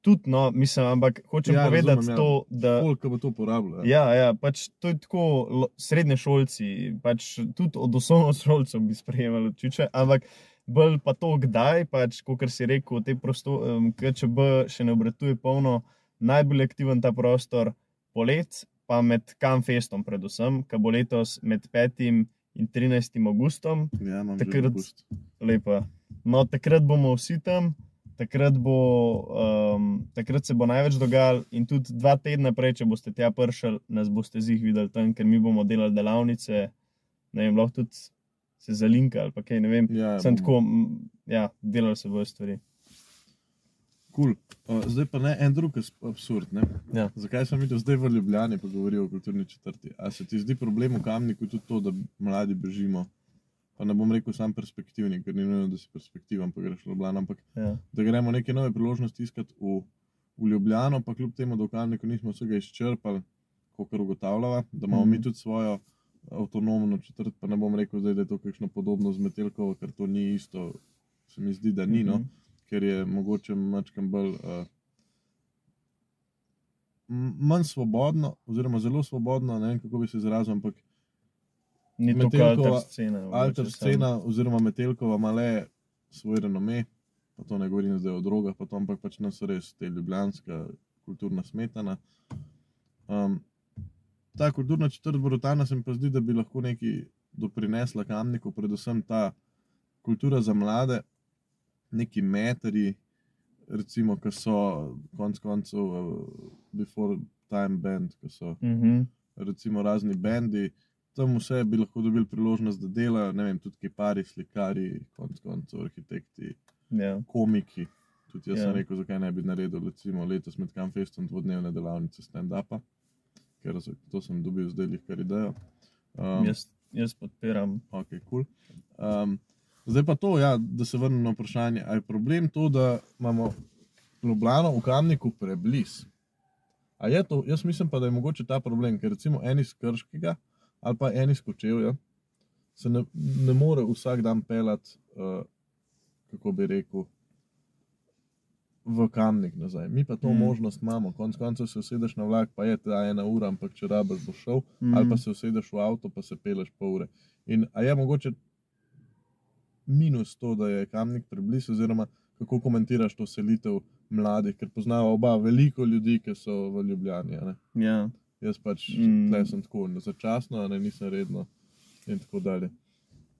Tudi, no, mislim, ampak hočem Ja, ja, povedati razumem, ja. to, da. Koliko bo to uporabljalo? Ja, ja, pač to je tako, srednje šolci, pač tudi od osnovnošolcev bi sprejemali odčiče, ampak bolj pa to, kdaj, pač, kot si rekel, te prostor, um, KČB še ne obratuje polno, najbolj aktiven ta prostor polet, pa med Kamfestom, predvsem, ki bo letos med 5. in 13. augustom, ja imam takrat- lepa. No, takrat bomo vsi tam, takrat, bo, um, takrat se bo največ dogajalo, in tudi dva tedna prej, če boste tja pršali, nas boste zih videli tam, ker mi bomo delali delavnice, ne vem, lahko tudi se zalinka ali kaj, ne vem. Ja, Sem bomo. tako, ja, delali se bojo stvari. Cool. Uh, zdaj pa ne en drug absurd. Ne? Ja. Zakaj sem videl zdaj v Ljubljani, pa govorijo o kulturni četrti? A se ti zdi problem v kamniku tudi to, da mladi bežimo? Pa ne bom rekel sam perspektivni, ker ni nujno, da si perspektiven, pa greš v Ljubljano, ampak Ja. da gremo neke nove priložnosti iskati v, v Ljubljano, pa kljub temu, da v kamniku nismo vsega izčrpali, kot ugotavljava, da imamo Mhm. mi tudi svojo avtonomno četrt, pa ne bom rekel zdaj, da je to kakšno podobno z Metelkovo, ker to ni isto, se mi zdi, da ni. No? Ker je mogoče mačkam bolj. Uh, manj svobodno, oziroma zelo svobodno, ne vem kako bi se izrazil, ampak Ni Metelkova- alter scena. alter scena, oziroma Metelkova ima le svoj renome, pa to ne govorim zdaj o drogah, pa to, ampak pač nas res te ljubljanska kulturna smetana. Um, ta kulturna četrt Borotana se mi pa zdi, da bi lahko nekaj doprinesla kamniku, predvsem ta kultura za mlade, neki metri, recimo, ki so konec koncev uh, Before Time Band, ki so Mhm. recimo razni bendi, tam vse bi lahko dobili priložnost, da delajo, ne vem, tudi kipari, slikari, konec koncev arhitekti, Ja. komiki. Tudi jaz ja. Ja. sem rekel, zakaj ne bi naredil recimo letos med Kamfestom dvodnevne delavnice stand-upa, ker to sem dobil zdaj kar idejo. Um, Jaz, jaz podpiram. Ok, cool. um, zdaj pa to, ja, da se vrnem na vprašanje. Ali je problem to, da imamo Ljubljano v kamniku preblizu? A je to, jaz mislim pa, da je mogoče ta problem, ker recimo en iz Krškega ali pa en iz Kočevja se ne, ne more vsak dan pelati, uh, kako bi rekel, v kamnik nazaj. Mi pa to Mm. možnost imamo, konec koncev se usedeš na vlak, pa je ta ena ura, ampak če rabiš, bo šel mm. ali pa se usedeš v avto, pa se peleš pol ure. In a je mogoče minus to, da je kamnik preblizu, oziroma kako komentiraš to selitev mladih, ker poznava oba veliko ljudi, ki so v Ljubljani. ne? Ja. Jaz pač Mm. mm. tle sem tako začasno, ne nisem redno in tako dalje.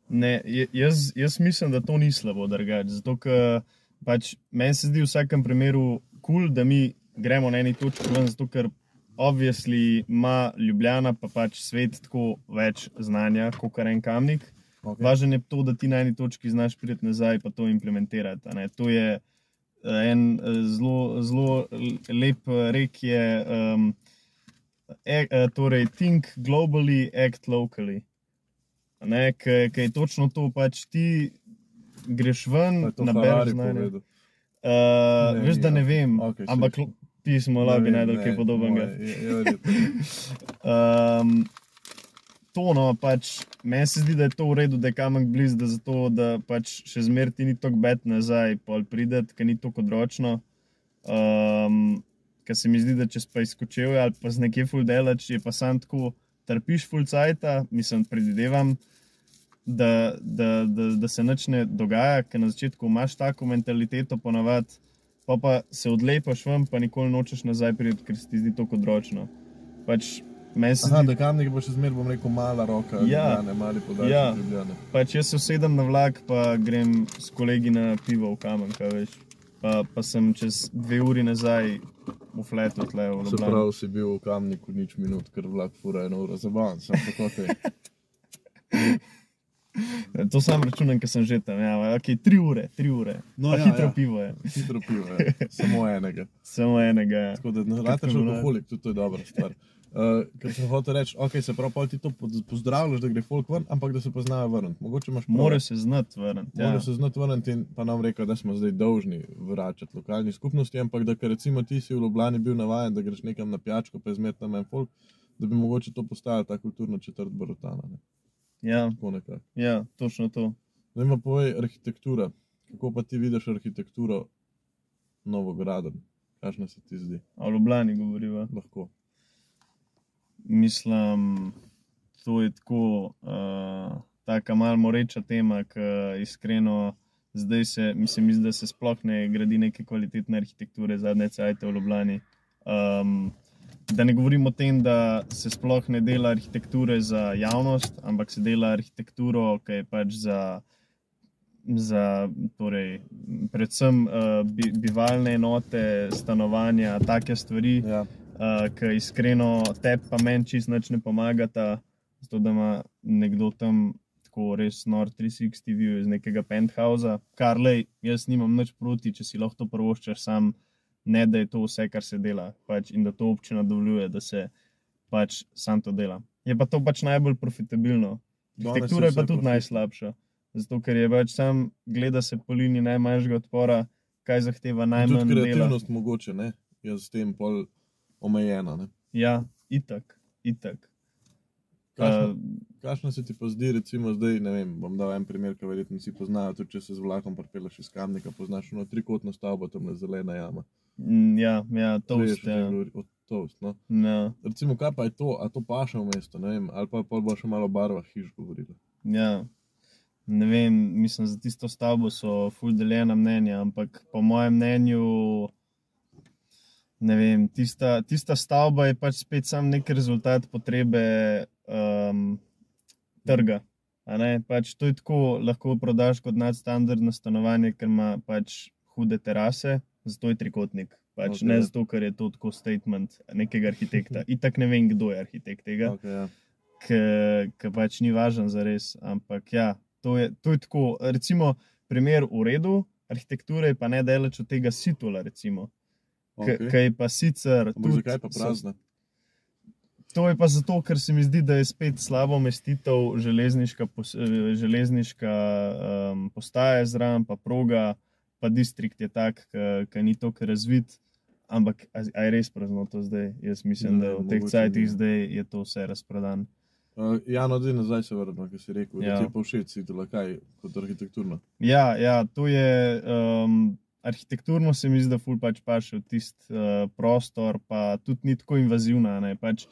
Ne, je- jaz, jaz mislim, da to ni slabo, drugače. Zato, ker pač meni se zdi v vsakem primeru kul, cool, da mi gremo na eni točki ven, zato ker obvisli ima Ljubljana, pa pač svet tako več znanja, kot en kamnik. Okay. Važno je to, da ti na eni točki znaš priti nazaj in to implementirati. ne. To je eh, en eh, zelo, zelo lep eh, rek, je um, e, torej, think globally, act locally. Ker je točno to, pač ti greš je ven, nabereš znanje. Uh, Ne, veš, da ne ok. vem, Ok, okay, ampak pismo Ne lahko bi vem, najdel ne, kaj podobnega. moje, je- je verjetno. Um, to, no, pač, meni se zdi, da je to v redu, da je kamen blizu, da, zato, da pač še zmeraj ti ni tako bed nazaj, pol prideti, ker ni tako odročno. Um, ker se mi zdi, da če pa izkočil ali pa z nekje full delač, je pa sam tako, trpiš full cajta, mislim, predvidevam. Da, da, da, da se nič ne dogaja, ker na začetku imaš tako mentaliteto, ponavadi, pa, pa se odlepaš ven, pa nikoli nočeš nazaj priti, ker se ti zdi to odročno. Pač, meni se Aha, da kamnik bo še zmeraj, bom rekel, mala roka, Ja. ne mali podaljšek Ja. Ljubljane. pač jaz se usedem na vlak, pa grem s kolegi na pivo v kamen, kaj veš. Pa, pa sem čez dve uri nazaj v fletu, tle v Se Ljubljani. pravi, si bil v kamniku nič minut, ker vlak fura eno uro zabavan, sem tako te. To sam računam, ker sem že tam. Ja, okay, tri ure, tri ure. No, pa ja, hitro ja. pivo je, Hitro pivo, je. samo enega. samo enega. ja. Tako da ne rataš da- alkoholik, tudi to je dobra stvar. Uh, ker sem hotel reči, ok, se pravi, ti to pozdravljaš, da gre folk ven, ampak da se pa znajo vrniti. Mogoče imaš prav. Mora se znati vrniti. Ja. Ja. se znati vrniti in pa nam rekel, da smo zdaj dolžni vračati lokalni skupnosti, ampak da ker recimo ti si v Ljubljani bil navaden, da greš nekam na pijačko, pa je zmet tam en folk, da bi mogoče to postala ta kulturna četrt Barotana. Ne? Ja, ja, točno to. Zdaj pa povej arhitektura. Kako pa ti vidiš arhitekturo Novograden? Kakšna se ti zdi? A v Ljubljani govoriva. Lahko. Mislim, to je tako, uh, tako malo moreča tema, ki iskreno zdaj se, mislim, da se sploh ne gradi neke kvalitetne arhitekture zadnje cajte v Ljubljani. Um, da ne govorim o tem, da se sploh ne dela arhitekture za javnost, ampak se dela arhitekturo, ki je pač za. Za, torej, predvsem uh, bi, bivalne enote, stanovanja, take stvari, Ja. Uh, ki iskreno tebi, pa meni čist nič ne pomagata, zato da ima nekdo tam tako res nor 360 view iz nekega penthausa, kar le, jaz nimam nič proti, če si lahko to prvoščaš sam, ne da je to vse, kar se dela pač, in da to občina dovoljuje, da se pač sam to dela. Je pa to pač najbolj profitabilno. Arhitektura je pa tudi profitno. najslabša, zato ker je pač sam gleda se po liniji najmanjšega odpora, kaj zahteva najmanj Tudi dela. kreativnost mogoče, ne? Je s tem pol omejena. Ne? Ja, itak, itak. Kakšna, Uh, kakšna se ti pa zdi, recimo zdaj, ne vem, bom dal en primer, ki verjetno vsi poznajo, tudi če se z vlakom pripeleš iz kamnika, poznaš eno trikotno stavbo, tam je zelena jama. Mm, Ja, ja, to Veš, Ja. govori- o toast, no. Ja, Recimo, kaj pa je to, a to paša v mesto, ne vem, ali pa pol bo še malo o barvah hiš govorila. ja. Ne vem, mislim, za tisto stavbo so ful deljena mnenja, ampak po mojem mnenju, ne vem, tista, tista stavba je pač spet sam nek rezultat potrebe um, trga. Pač to je tako, lahko prodaš kot nadstandardno stanovanje, ker ima pač hude terase, zato je trikotnik. Pač Ok. okay. Ne zato, ker je to tako statement nekega arhitekta. Itak ne vem, kdo je arhitekt tega. Okay, ja. ki pač ni važen za res. Ampak ja, to je, to je tako. Recimo, primer v redu, arhitekture pa ne daleč od tega situla, recimo. Okay. Kaj pa sicer. Ampak zakaj pa prazna? To je pa zato, ker se mi zdi, da je spet slabo umestitev železniška, pos, železniška um, postaja zraven, pa proga, pa distrikt je tak, ki ni tako razvit. Ampak a, a je res prazno to zdaj? Jaz mislim, Ne, da v teh cajtih zdaj je to vse razprodan. Uh, ja, no, zdaj nazaj se vrnemo, ki si rekel, ja. Da ti je pa všeč situla, kaj kot arhitekturno. Ja, ja, to je um, arhitekturno, se mi zdi, da ful pač paše v tisti uh, prostor, pa tudi ni tako invazivna. Ne, pač,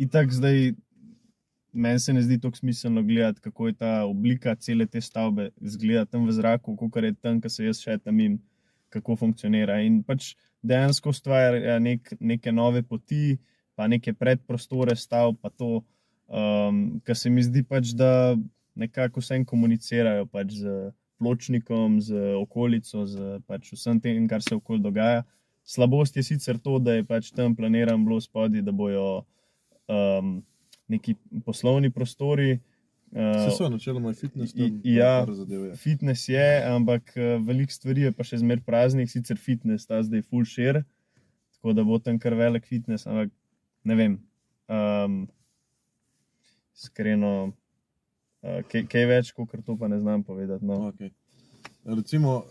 itak zdaj, meni se ne zdi tako smiselno gledati, kako je ta oblika cele te stavbe zgleda tam v zraku, kot je tam, ki se jaz še tam in kako funkcionira. In pač dejansko ustvarja nek, neke nove poti, pa neke predprostore stav, pa to, um, kar se mi zdi pač, da nekako vsem komunicirajo pač z pločnikom, z okolico, z pač vsem tem, kar se okoli dogaja. Slabost je sicer to, da je pač tam planiran bilo spodaj, da bojo um, neki poslovni prostori. Vse Uh, so načeloma fitness, I- tam ja. par zadev je. fitness je, ampak uh, veliko stvari je pa še zmeraj praznih, sicer fitness ta zdaj full share, tako da bo tam kar velik fitness, ampak ne vem. Um, Iskreno, uh, kaj, kaj več, kot to pa ne znam povedati. No. Okay. Recimo,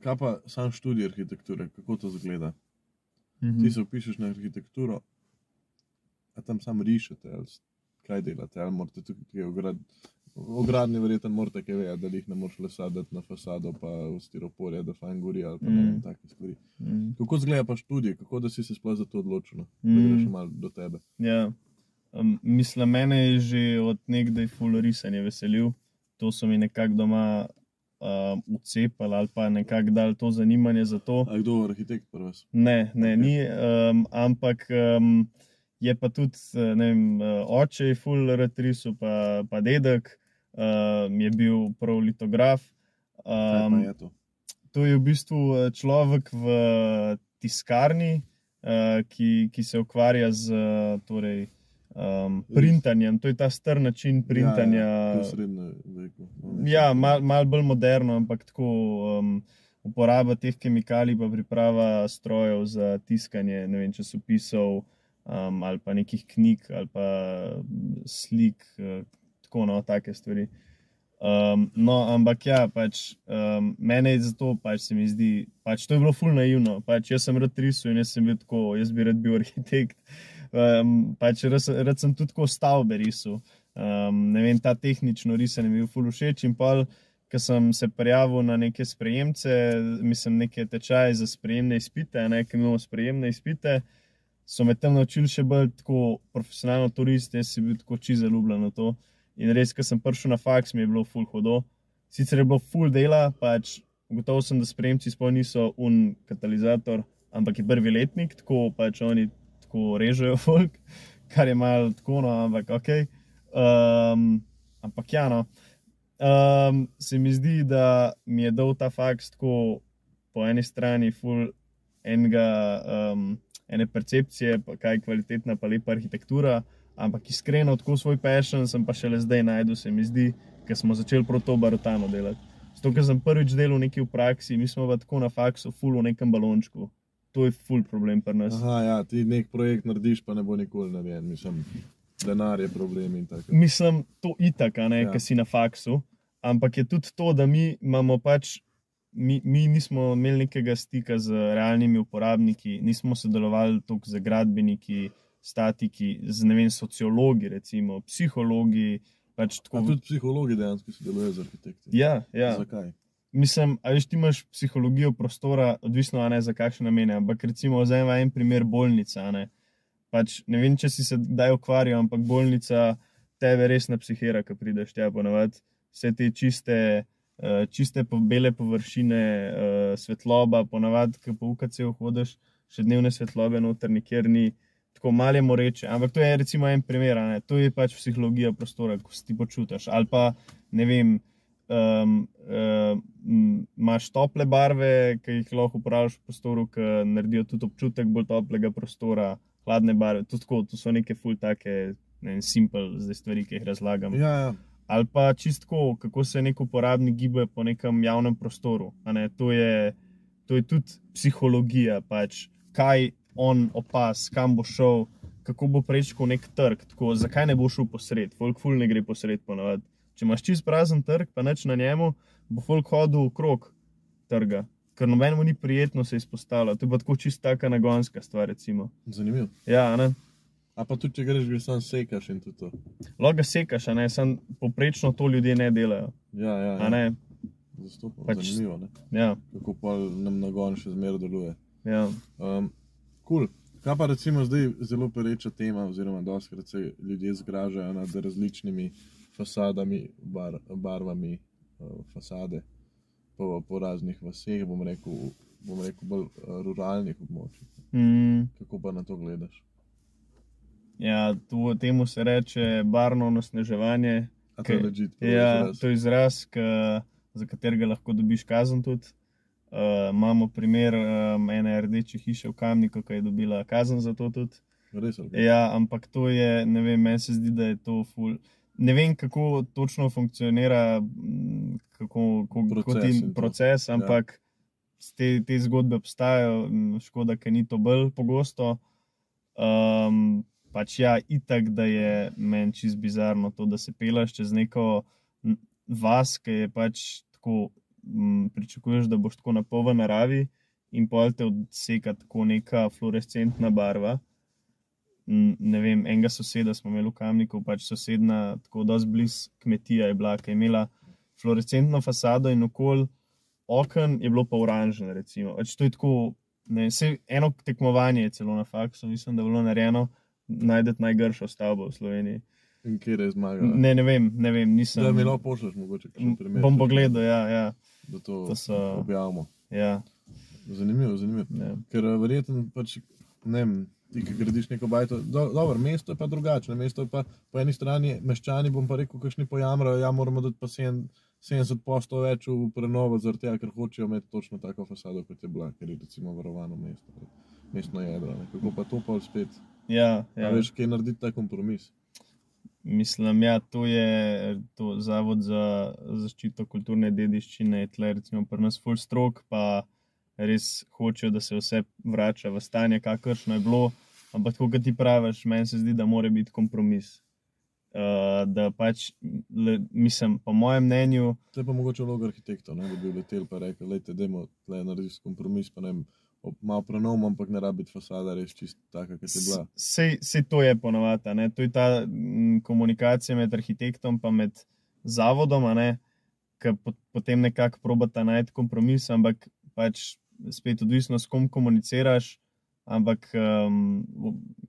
kaj pa sam študij arhitekture, kako to zgleda? Mhm. Ti se upišeš na arhitekturo, a tam sam rišete, ali kaj delate, ali morate tukaj kaj ograditi. O gradni verjetno morate kaj vedeti, da jih ne moreš le saditi na fasado, pa v stiroporje, da fajn gori ali pa ne vem, Mm. take stvari. Mhm. Kako zgleda pa študij, kako da si se sploh za to odločil, no? da Mm. greš malo do tebe. Ja. Um, mislim, mene je že od nekdaj full risanje veselil. To so mi nekako doma um, ucepali ali pa nekako dali to zanimanje za to. A kdo je arhitekt pri vas? Ne, ne, Ok. ni, um, ampak um, je pa tudi, eh, ne vem, eh, oče je full retrisu, pa, pa dedek um, je bil prav litograf. Um, je to? to je v bistvu eh, človek v tiskarni, uh, ki, ki se ukvarja z eh, torej, um, printanjem. To je ta star način printanja. Ja, ja, srednje veku. no, Ja, malo mal bolj moderno, ampak tako um, uporaba teh kemikalij, pa priprava strojev za tiskanje vem, časopisov um, ali pa nekih knjig ali pa mm, slik, uh, tako no, take stvari. Um, no, ampak ja, pač, um, mene je zato, pač se mi zdi, pač to je bilo fulno naivno. Pač, jaz sem rad risal in jaz sem bil tako, jaz bi rad bil arhitekt. Um, pač, rad, rad sem tudi tako stavbe risal. Um, ne vem, ta tehnično risanje mi je bil ful všeč in pol, ko sem se prijavil na neke sprejemce, mislim, neke tečaje za sprejemne izpite, ne, ki imamo sprejemne izpite, so me tam naučili še bolj tako profesionalno turist, jaz sem bil tako čisto zaljubljen v to. In res, ko sem prišel na faks, mi je bilo ful hodo. Sicer je bilo ful dela, pač gotovo sem, da sprejemci sploh niso un katalizator, ampak je prvi letnik, tako pač oni tako režejo folk, kar je malo tako, no, ampak ok. Um, ampak ja, no. Um, se mi zdi, da mi je dal ta faks tako po eni strani ful enega, um, ene percepcije, pa kaj je kvalitetna, pa lepa arhitektura, ampak iskreno, tako svoj passion sem pa šele zdaj najdel, se mi zdi, ker smo začeli prav to barotano delati. Zato, ker sem prvič delal nekaj v praksi, mi smo pa tako na faksu, ful v nekem balončku. To je ful problem pri nas. Aha, ja, ti nek projekt narediš, pa ne bo nikoli narejen. Mislim, denar je problem in tako. Mislim, to itak, a ne, Ja. ker si na faksu. Ampak je tudi to, da mi imamo pač, mi, mi nismo imeli nekega stika z realnimi uporabniki, nismo sodelovali toliko z gradbeniki, statiki, z vem, sociologi, recimo, psihologi. Pač A tako, tudi psihologi dejansko sodelujejo z arhitekti. ja, ja. Zakaj? Mislim, a veš, ti imaš psihologijo prostora, odvisno ne za kakšne namene. Ampak recimo, vzamem en primer bolnica. a Ne? Pač, ne vem, če si se kdaj ukvarjal, ampak bolnica tebe res ne psihira, ko prideš tja ponovadi. Vse te čiste, uh, čiste po, bele površine, uh, svetloba, ponavadi, ki po UKC-u hodiš, še dnevne svetlobe noter nikjer ni. Tako malo moreče, ampak to je recimo en primer, ne? to je pač psihologija prostora, ko se ti počutiš. Ali pa ne vem, um, um, imaš tople barve, ki jih lahko uporabiš v prostoru, ki naredijo tudi občutek bolj toplega prostora, hladne barve. To, tako, to so neke full take, ne vem, simple zdaj stvari, ki jih razlagam. Ja, ja. Ali pa čistko, kako se nek uporabnik giblje po nekem javnem prostoru. To, je, to je tudi psihologija, pač, kaj on opaz, kam bo šel, kako bo prečkal nek trg. Tako, zakaj ne bo šel posred? Folk ful ne gre posred ponovadi. Če imaš čist prazen trg, pa neč na njemu, bo folk hodil okrog trga. Ker nobenemu ni prijetno se izpostavljati. To je pa tako čist taka nagonska stvar, recimo. Zanimivo. Ja, ne. A pa tudi, če greš, greš sam sekaš in tudi to. Lahko ga sekaš, a ne, samo poprečno to ljudje ne delajo. Ja, ja. Ja. ne, Zastopam. Pač- Zanimivo, ne? ja, kako pa nam nagon še zmeraj deluje. ja. Um, cool. Kaj pa recimo zdaj zelo pereča tema, oziroma doskrat se ljudje zgražajo nad različnimi fasadami, bar, barvami uh, fasade po, po raznih vaseh, bom rekel, bom rekel bolj uh, ruralnih območjih. Mm. Kako pa na to gledaš? Ja, to, temu se reče barno nasneževanje. A to je Kaj- ležit. Ja, to je izraz, ka, za katerega lahko dobiš kazen tudi. Uh, imamo primer um, ene rdeče hiše v Kamniku, ki je dobila kazen za to tudi. Res, kaj? Ja, ampak to je, ne vem, meni se zdi, da je to ful. Ne vem, kako točno funkcionira mm, kako, kako, Proces ti proces, ampak ja. te, te zgodbe obstajajo, mm, škoda, ker ni to bolj pogosto. Um, pač ja, itak, da je meni čist bizarno to, da se pelaš čez neko vas, ki je pač tako, m, pričakuješ, da boš tako na pol v naravi in pol te odseka tako neka fluorescentna barva. Ne vem, enega soseda smo imeli v Kamniku, pač sosedna, tako dosti blizu kmetija je bila, ki je imela fluorescentno fasado in okoli oken je bilo pa. Recimo. Pač to je tako, ne, vse, eno tekmovanje je celo na faksu, mislim, da je bilo narejeno, najdete najgršo stavbo v Sloveniji. In kje je zmagal? Ne, ne vem, ne vem, nisem. Da mi lahko pošlješ, mogoče, kakšen primer. Bom pogledal, ja, ja, Da to, To so- objavimo. ja, Zanimivo, zanimivo. ja. Ker eh, verjetno pač, ne vem, ti, ki gradiš neko bajto, do, dobro, mesto je pa drugačno. Mesto je pa po eni strani meščani, bom pa rekel, kakšni pojamrajo, ja, moramo dati pa 7 70 posto več v prenovo, zaradi tega, ker hočejo imeti točno tako fasado, kot je bila, ker je recimo varovano mesto, mestno jedro. Ne. Kako pa to pa spet? ja, Ja. A veš, kaj narediti ta kompromis? Mislim, ja, to je to Zavod za zaščito kulturne dediščine, tle recimo pri nas full strok, pa res hočejo, da se vse vrača v stanje, kakršno je bilo. Ampak, kot ti praviš, meni se zdi, da mora biti kompromis. Uh, da pač, le, mislim, po mojem mnenju, To je pa mogoče vloga arhitektov, ne, da bi letel pa rekel, lejte, dajmo tle narediti kompromis, pa ne vem, malo prenovimo, ampak ne rabi biti fasada res čist taka, kot je bila. Vse to je ponovadi, a ne. to je ta m, komunikacija med arhitektom in med zavodom, ki po, potem nekako probata najti kompromis, ampak pač spet odvisno, s kom komuniciraš. Ampak, um,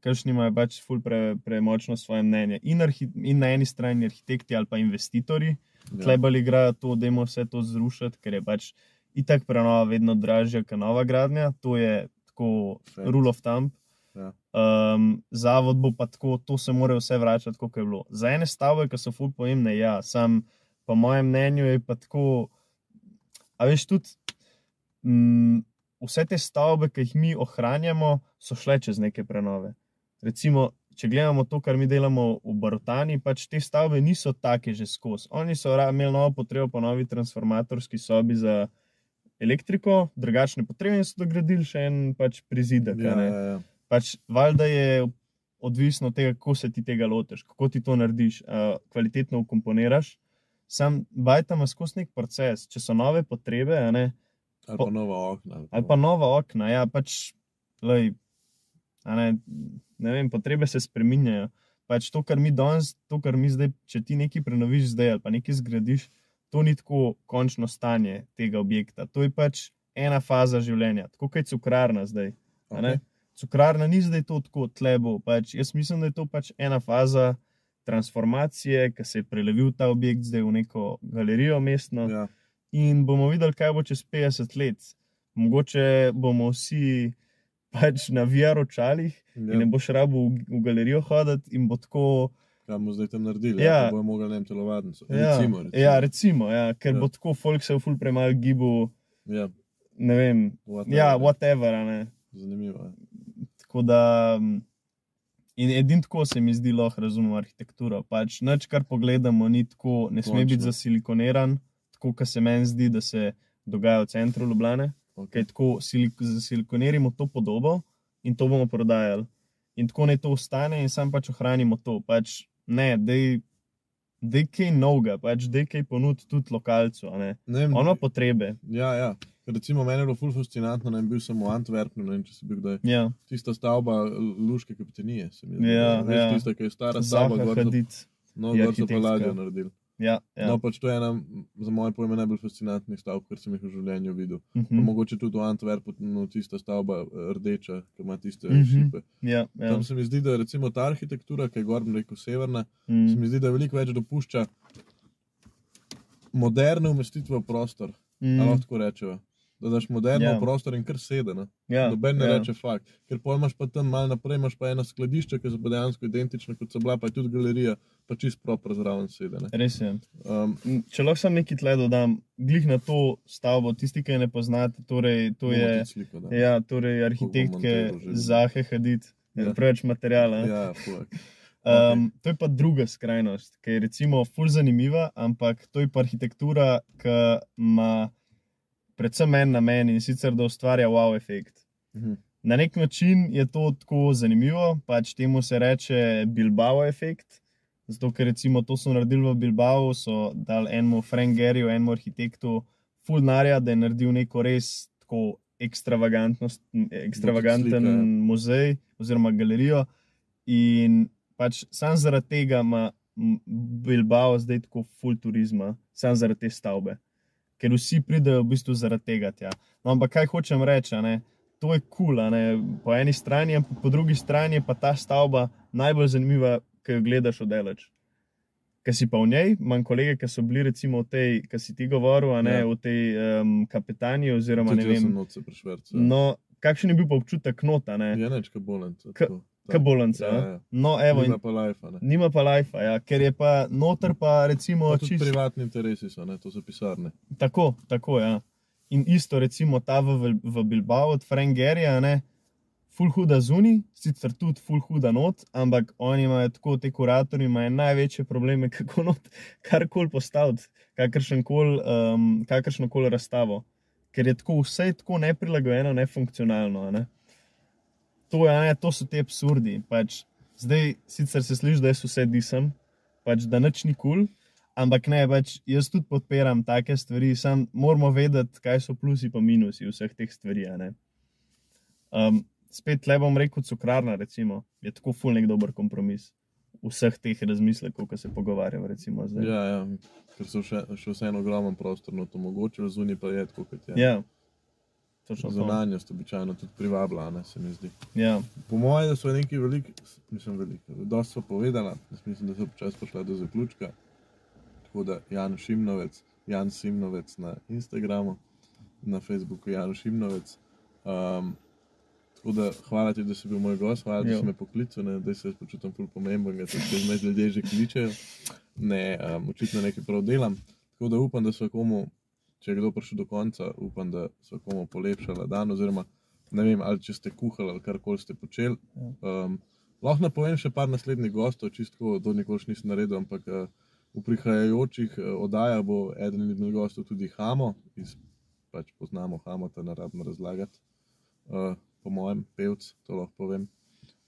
kakšni imajo pač ful pre, premočno svoje mnenje. In, arhi, in na eni strani arhitekti ali pa investitorji, Ja. Tle bolj igrajo to, da jim vse to zrušiti, ker je pač itak prenova vedno dražja kot nova gradnja. To je tako Fact. rule of thumb. Ja. Um, zavod bo pa tako, to se mora vse vračati, kot je bilo. Za ene stavbe, ki so ful pomembne, ja, sam po mojem mnenju je pa tako. A veš tudi, mm, vse te stavbe, ki jih mi ohranjamo, so šle čez neke prenove. Recimo, če gledamo to, kar mi delamo v Barotani, pač te stavbe niso take že skozi. Oni so imeli novo potrebo po novi transformatorski sobi za elektriko, drugačne potrebe in so dogradili še en pač prizidek. Ja, ja, ja. Pač valjda je odvisno od tega, kako se ti tega lotiš, kako ti to narediš, uh, kvalitetno ukomponiraš. Sam bajta ima skozi nek proces, če so nove potrebe, ne, Ali Po- pa nova okna. ali pa nova okna. Ja, pač, lej, ne, ne vem, potrebe se spreminjajo. Pač to, kar mi danes, to, kar mi zdaj, če ti nekaj prenoviš zdaj ali pa nekaj zgradiš, to ni tako končno stanje tega objekta. To je pač ena faza življenja, tako kot je cukrarna zdaj. Okay. Cukrarna ni zdaj to tako tlebo. Pač, jaz mislim, da je to pač ena faza transformacije, ki se je prelevil ta objekt zdaj v neko galerijo mestno. Ja. In bomo videli, kaj bo čez 50 let. Mogoče bomo vsi pač na VR-očalih Ja. in ne boš rabo v, v galerijo hoditi in bo tako. Kaj bomo zdaj tam naredili? Ja. Ja, bomo mogli ne vem, telovadnico. Ja, Recimo, recimo. ja, recimo ja, ker Ja. ja. bo tako folk se v ful premalo gibu, ja. ne vem. whatever, Ja, ne. whatever. Ne. Zanimivo je. Tako da. mm, In edino tako se mi zdi lahko razumeti arhitekturo. Pač nič, kar pogledamo, ni tako, ne sme Končno. biti zasilikoniran, tako kot se meni zdi, da se dogaja v centru Ljubljane. Okay. Tako silik zasilikoniramo to podobo in to bomo prodajali. In tako naj to ostane in sam pač ohranimo to. Pač ne, da je kaj novega, pač da je kaj ponuditi tudi lokalcu. a ne. Ne On ima potrebe. Ja, ja. Recimo, meni je bilo ful fascinantno, da sem bil samo v Antwerpnu, ne vem, če si bil kdaj. Ja, Tista stavba Luške kapitanije, se mi zdi. Ja, ja. Tista, ki je stara stavba, gor so, no, je gor so pa ladjo naredili. Ja, Ja. No, pač to je ena, za moje pojme, najbolj fascinantnih stavb, kar sem jih v življenju videl. Uh Pa -huh. mogoče tudi v Antwerpu, no, tista stavba eh, rdeča, ki ima tiste Mhm. šipe. ja, ja. Tam se mi zdi, da je recimo ta arhitektura, ki je gor, bom rekel, severna, se Mm. mi zdi, da veliko več dopušča moderne umestitve v prostor. Mm. Mm. Lahko tako rečemo. Da daš moderno Ja. yeah. prostor in kar sede. Ne? Ja, Noben ne ja. reče fakt. Ker pol imaš pa tam malo naprej, imaš pa ena skladišča, ki so dejansko identična kot so bila, pa je tudi galerija, pa čist proper zraven sede. ne. Res je. Um, Če lahko sam nekaj tle dodam, glih na to stavbo, tisti, ki ne poznate, torej, to je Sliko, da. ja, torej arhitektke. Zahe Hadid, Ja. ja. preveč materijala. ja, ja, fuck. Um, to je pa druga skrajnost, ki je recimo ful zanimiva, ampak to je pa arhitektura, ki ima predvsem en namen in sicer da ustvarja wow efekt. Mhm. Na nek način je to tako zanimivo, pač temu se reče Bilbao efekt. Zato, ker recimo to so naredili v Bilbao, so dali enemu Frangerju, enemu arhitektu, fulnarja, da je naredil neko res tako ekstravaganten ja. muzej oziroma galerijo. In pač sam zaradi tega ima Bilbao zdaj tako full turizma, sam zaradi te stavbe. Ker vsi pridejo v bistvu zaradi tega tja. No, ampak kaj hočem reči, ne? to je kul, cool, po eni strani, ampak po drugi strani je pa ta stavba najbolj zanimiva, ki jo gledaš od daleč. Ker si pa v njej, imam kolege, ki so bili recimo v tej, ki si ti govoril, ne Ja. v tej um, kapetaniji, oziroma ne Tudi jaz sem vem. noč se prešvercal. No, kakšen je bil pa občutek nota, ne? Je neč, kabolenc. K- Kabolanca. Ja, ja. No, evo, Nima pa lajfa. nima pa lajfa, ja, ker je pa noter pa recimo Pa čisto. privatni interesi so, ne? to so pisarne. Tako, tako, ja. In isto, recimo ta v, v Bilbao od Frangerja, ne, full huda zunaj, sicer tudi full huda not, ampak oni imajo tako, te kuratorji imajo največje probleme, kako not karkoli postaviti, kakršen koli um, kakršno koli razstavo. Ker je tako vse je tako neprilagojeno, nefunkcionalno. Ne. To, je, a ne, to so ti absurdi. Pač, zdaj sicer se sliši, da jaz vse disem, pač, da nič ni kul. Cool, Ampak ne, pač jaz tudi podpiram take stvari, samo moramo vedeti, kaj so plusi in minusi vseh teh stvari. Um, spet le bom rekel, cukrarna, recimo, je tako ful nek dober kompromis vseh teh razmislekov, ki se pogovarjamo. Recimo, zdaj. Ja, ja, ker so še, še vseeno ogromen prostor, no to mogoče, zunaj pa je tako, kot je. ja. Zunanjost običajno tudi privabla, ne, se mi zdi. Ja. Po mojem, da so neki veliki, nisem velik, dosti so povedala, mislim, da so počasi prišla do zaključka. Tako da Jan Šimnovec, Jan Simnovec na Instagramu, na Facebooku Jan Šimnovec. Um, tako da hvala ti, da si bil moj gost, hvala, da Jo. si me poklical, ne, da se jaz počutim ful pomemben, da se med ljudje že kličejo. Ne, um, očitno nekaj prav delam. Tako da upam, da so komu, če je kdo prišel do konca, upam, da so komu polepšala dan, oziroma ne vem, ali če ste kuhali ali karkoli ste počeli. Um, lahko napovem še par naslednjih gostov, čistko to nikoli nisem naredil, ampak uh, v prihajajočih uh, oddajah bo eden izmed gostov tudi Hamo, iz, pač poznamo Hamo, ta ne rabimo razlagati, uh, po mojem, pevc, to lahko povem.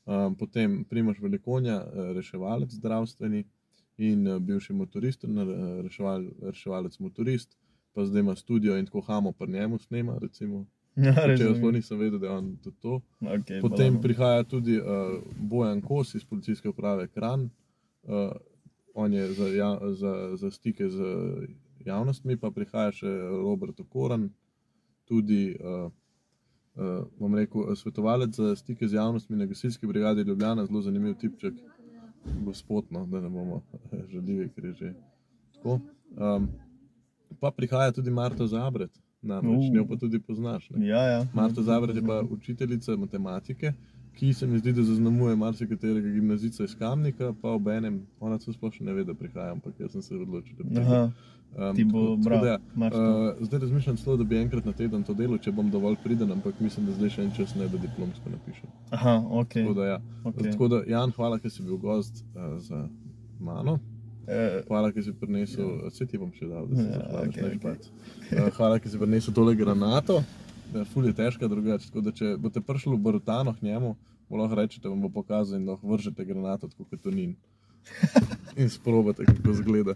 Um, potem Primoš Velikonja, uh, reševalec zdravstveni in uh, bivši motorist, uh, reševal, reševalec motorist, pa zdaj ima studio in tako Hamo pri njemu snema, recimo. Ja, Če jaz nisem vedel, da je on tudi to. Okay, Potem balano. prihaja tudi uh, Bojan Kos iz policijske uprave Kran. Uh, on je za, ja, za, za stike z javnostmi, pa prihaja še Robert Okoran, tudi uh, uh, bom rekel, svetovalec za stike z javnostmi na gasilski brigadi Ljubljana, zelo zanimiv tipček, gospod, no, da ne bomo žaljivi, ker je že tako. Um, pa prihaja tudi Marta Zabret, namreč Uh. njo pa tudi poznaš. Ne? Ja, ja. Marta Zabret je pa učiteljica matematike, ki se mi zdi, da zaznamuje marsikaterega gimnazica iz Kamnika, pa ob enem, ona se sploh ne ve, da prihaja, ampak jaz sem se odločil, da pride. Aha, Um, ti bo tako- tako bral. da ja. Uh, zdaj razmišljam celo, da bi enkrat na teden to delo, če bom dovolj priden, ampak mislim, da zdaj še en čas ne, da diplomsko napišem. Aha, ok. Tako da, ja. okay. tako da Jan, hvala, ker si bil gost uh, za mano. Eh, Hvala, ker si prinesel, ja. vse ti bom še dal, da se Ja, zahvališ, okej, ne okej. špac. Uh, hvala, ker si prinesel tole granato. Uh, ful je težka drugače, tako da če boste prišli v Barutano k njemu, mu lahko rečete, vam bo pokazal in lahko vržete granato, tako kot to ni. in sprobate, kako zgleda.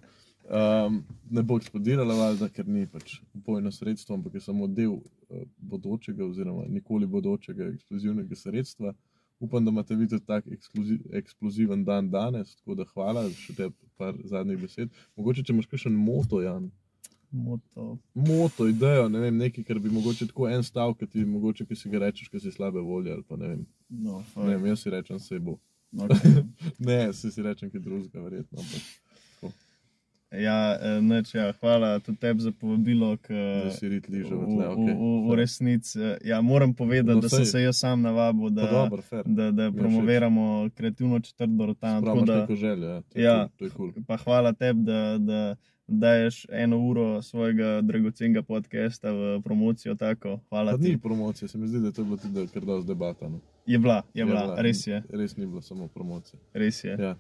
Um, ne bo eksplodirala, valjda, ker ni pač bojno sredstvo, ampak je samo del uh, bodočega, oziroma nikoli bodočega eksplozivnega sredstva. Upam, da imate vi tudi tak ekskluzi- eksploziven dan danes, tako da hvala še te par zadnjih besed. Mogoče, če imaš kakšen moto, Jan, moto. moto, idejo, ne vem, nekaj, kar bi mogoče tako en stavek, ki ti mogoče, ki si ga rečeš, ki si slabe volje ali pa ne vem. No, Ne vem, jaz si rečem, se bo. okay. Ne, se si rečem, kaj drugega, verjetno. Ampak, tako. Ja, eh, nič, ja, hvala tudi tebi za povabilo. K, Da si rit liže v v, v, resnici. eh, Ja, moram povedati, No, da sem se jaz sam navabil, da, dobro, da, da promoviramo kreativno četrt Barotan. Prav tako da- željo, ja. To je Ja. cool, To je kul. Pa hvala tebi, da, da daješ eno uro svojega dragocenega podcasta v promocijo. Tako. Hvala Pa ti. ni promocije, se mi zdi, da je to bilo tudi kar dosti debata. No. Je bila, je bila, res je. Res ni bilo samo promocija. Res je. Ja.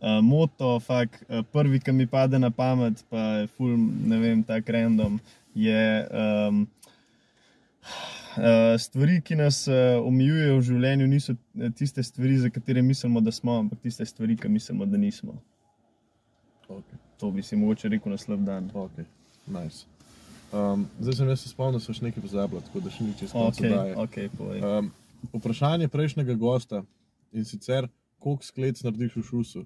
Uh, moto, fak, uh, prvi, ki mi pade na pamet, pa je ful, ne vem, tak random, je um, uh, stvari, ki nas uh, omejujejo v življenju, niso eh, tiste stvari, za katere mislimo, da smo, ampak tiste stvari, ki mislimo, da nismo. Okay. To bi si mogoče rekel na slab dan. Okay. Nice. Um, zdaj sem jaz se spomnil, da so še nekaj pozabili, tako da še ni čez konec Ok, oddaje. ok, povej. Um, vprašanje prejšnjega gosta in sicer, koliko sklec narediš v šusu?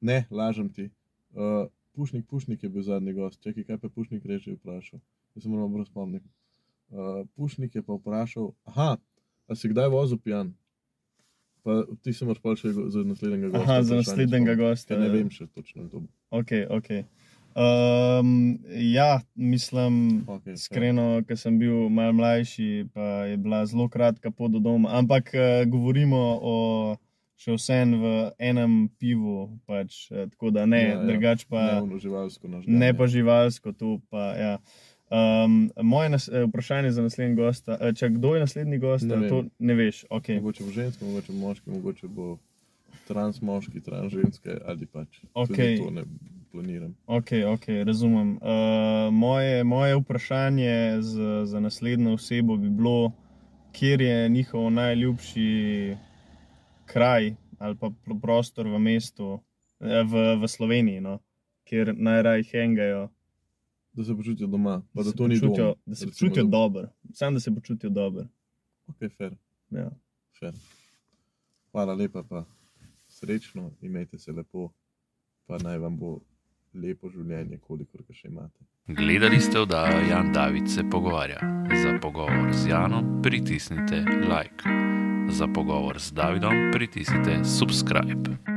Ne, lažem ti. Uh, pušnik, pušnik je bil zadnji gost. Čakaj, kaj pa pušnik reče vprašal? Jaz se moram brez spomniti. Uh, pušnik je pa vprašal, aha, a si kdaj vozil pijan? Pa ti se moraš pa še za naslednjega gosta. Aha, za naslednjega gosta. ker Ne vem še točno. To. Ok, ok. Um, ja, mislim, Okay, Iskreno, ker sem bil malo mlajši, pa je bila zelo kratka pot do doma. Ampak uh, govorimo o še vsem v enem pivu, pač, uh, tako da ne, Ja, ja, drugače pa Ne, živalsko naš. ne pa živalsko. Tu, pa, ja. um, moje nas, eh, vprašanje za naslednji gost, uh, če kdo je naslednji gost, Ne to ne veš. Okay. Mogoče bo ženska, mogoče bo moški, mogoče bo trans moški, trans ženske ali pač. Tudi Okej. To ne planiram. Ok, ok, razumem. Uh, moje, moje vprašanje za, za naslednjo osebo bi bilo, kje je njihov najljubši kraj ali pa pro- prostor v mestu, eh, v, v Sloveniji, no? kjer najraj hengajo. Da se počutijo doma, pa da se to ni počutijo, dom. da se počutijo da- dobro, samo da se počutijo dobro. Ok, fair, Ja. fair. Hvala lepa, pa srečno, imejte se lepo, pa naj vam bo lepo življenje, kolikor ga še imate. Gledali ste oddajo Jan David se pogovarja. Za pogovor z Janom pritisnite like. Za pogovor z Davidom pritisnite subscribe.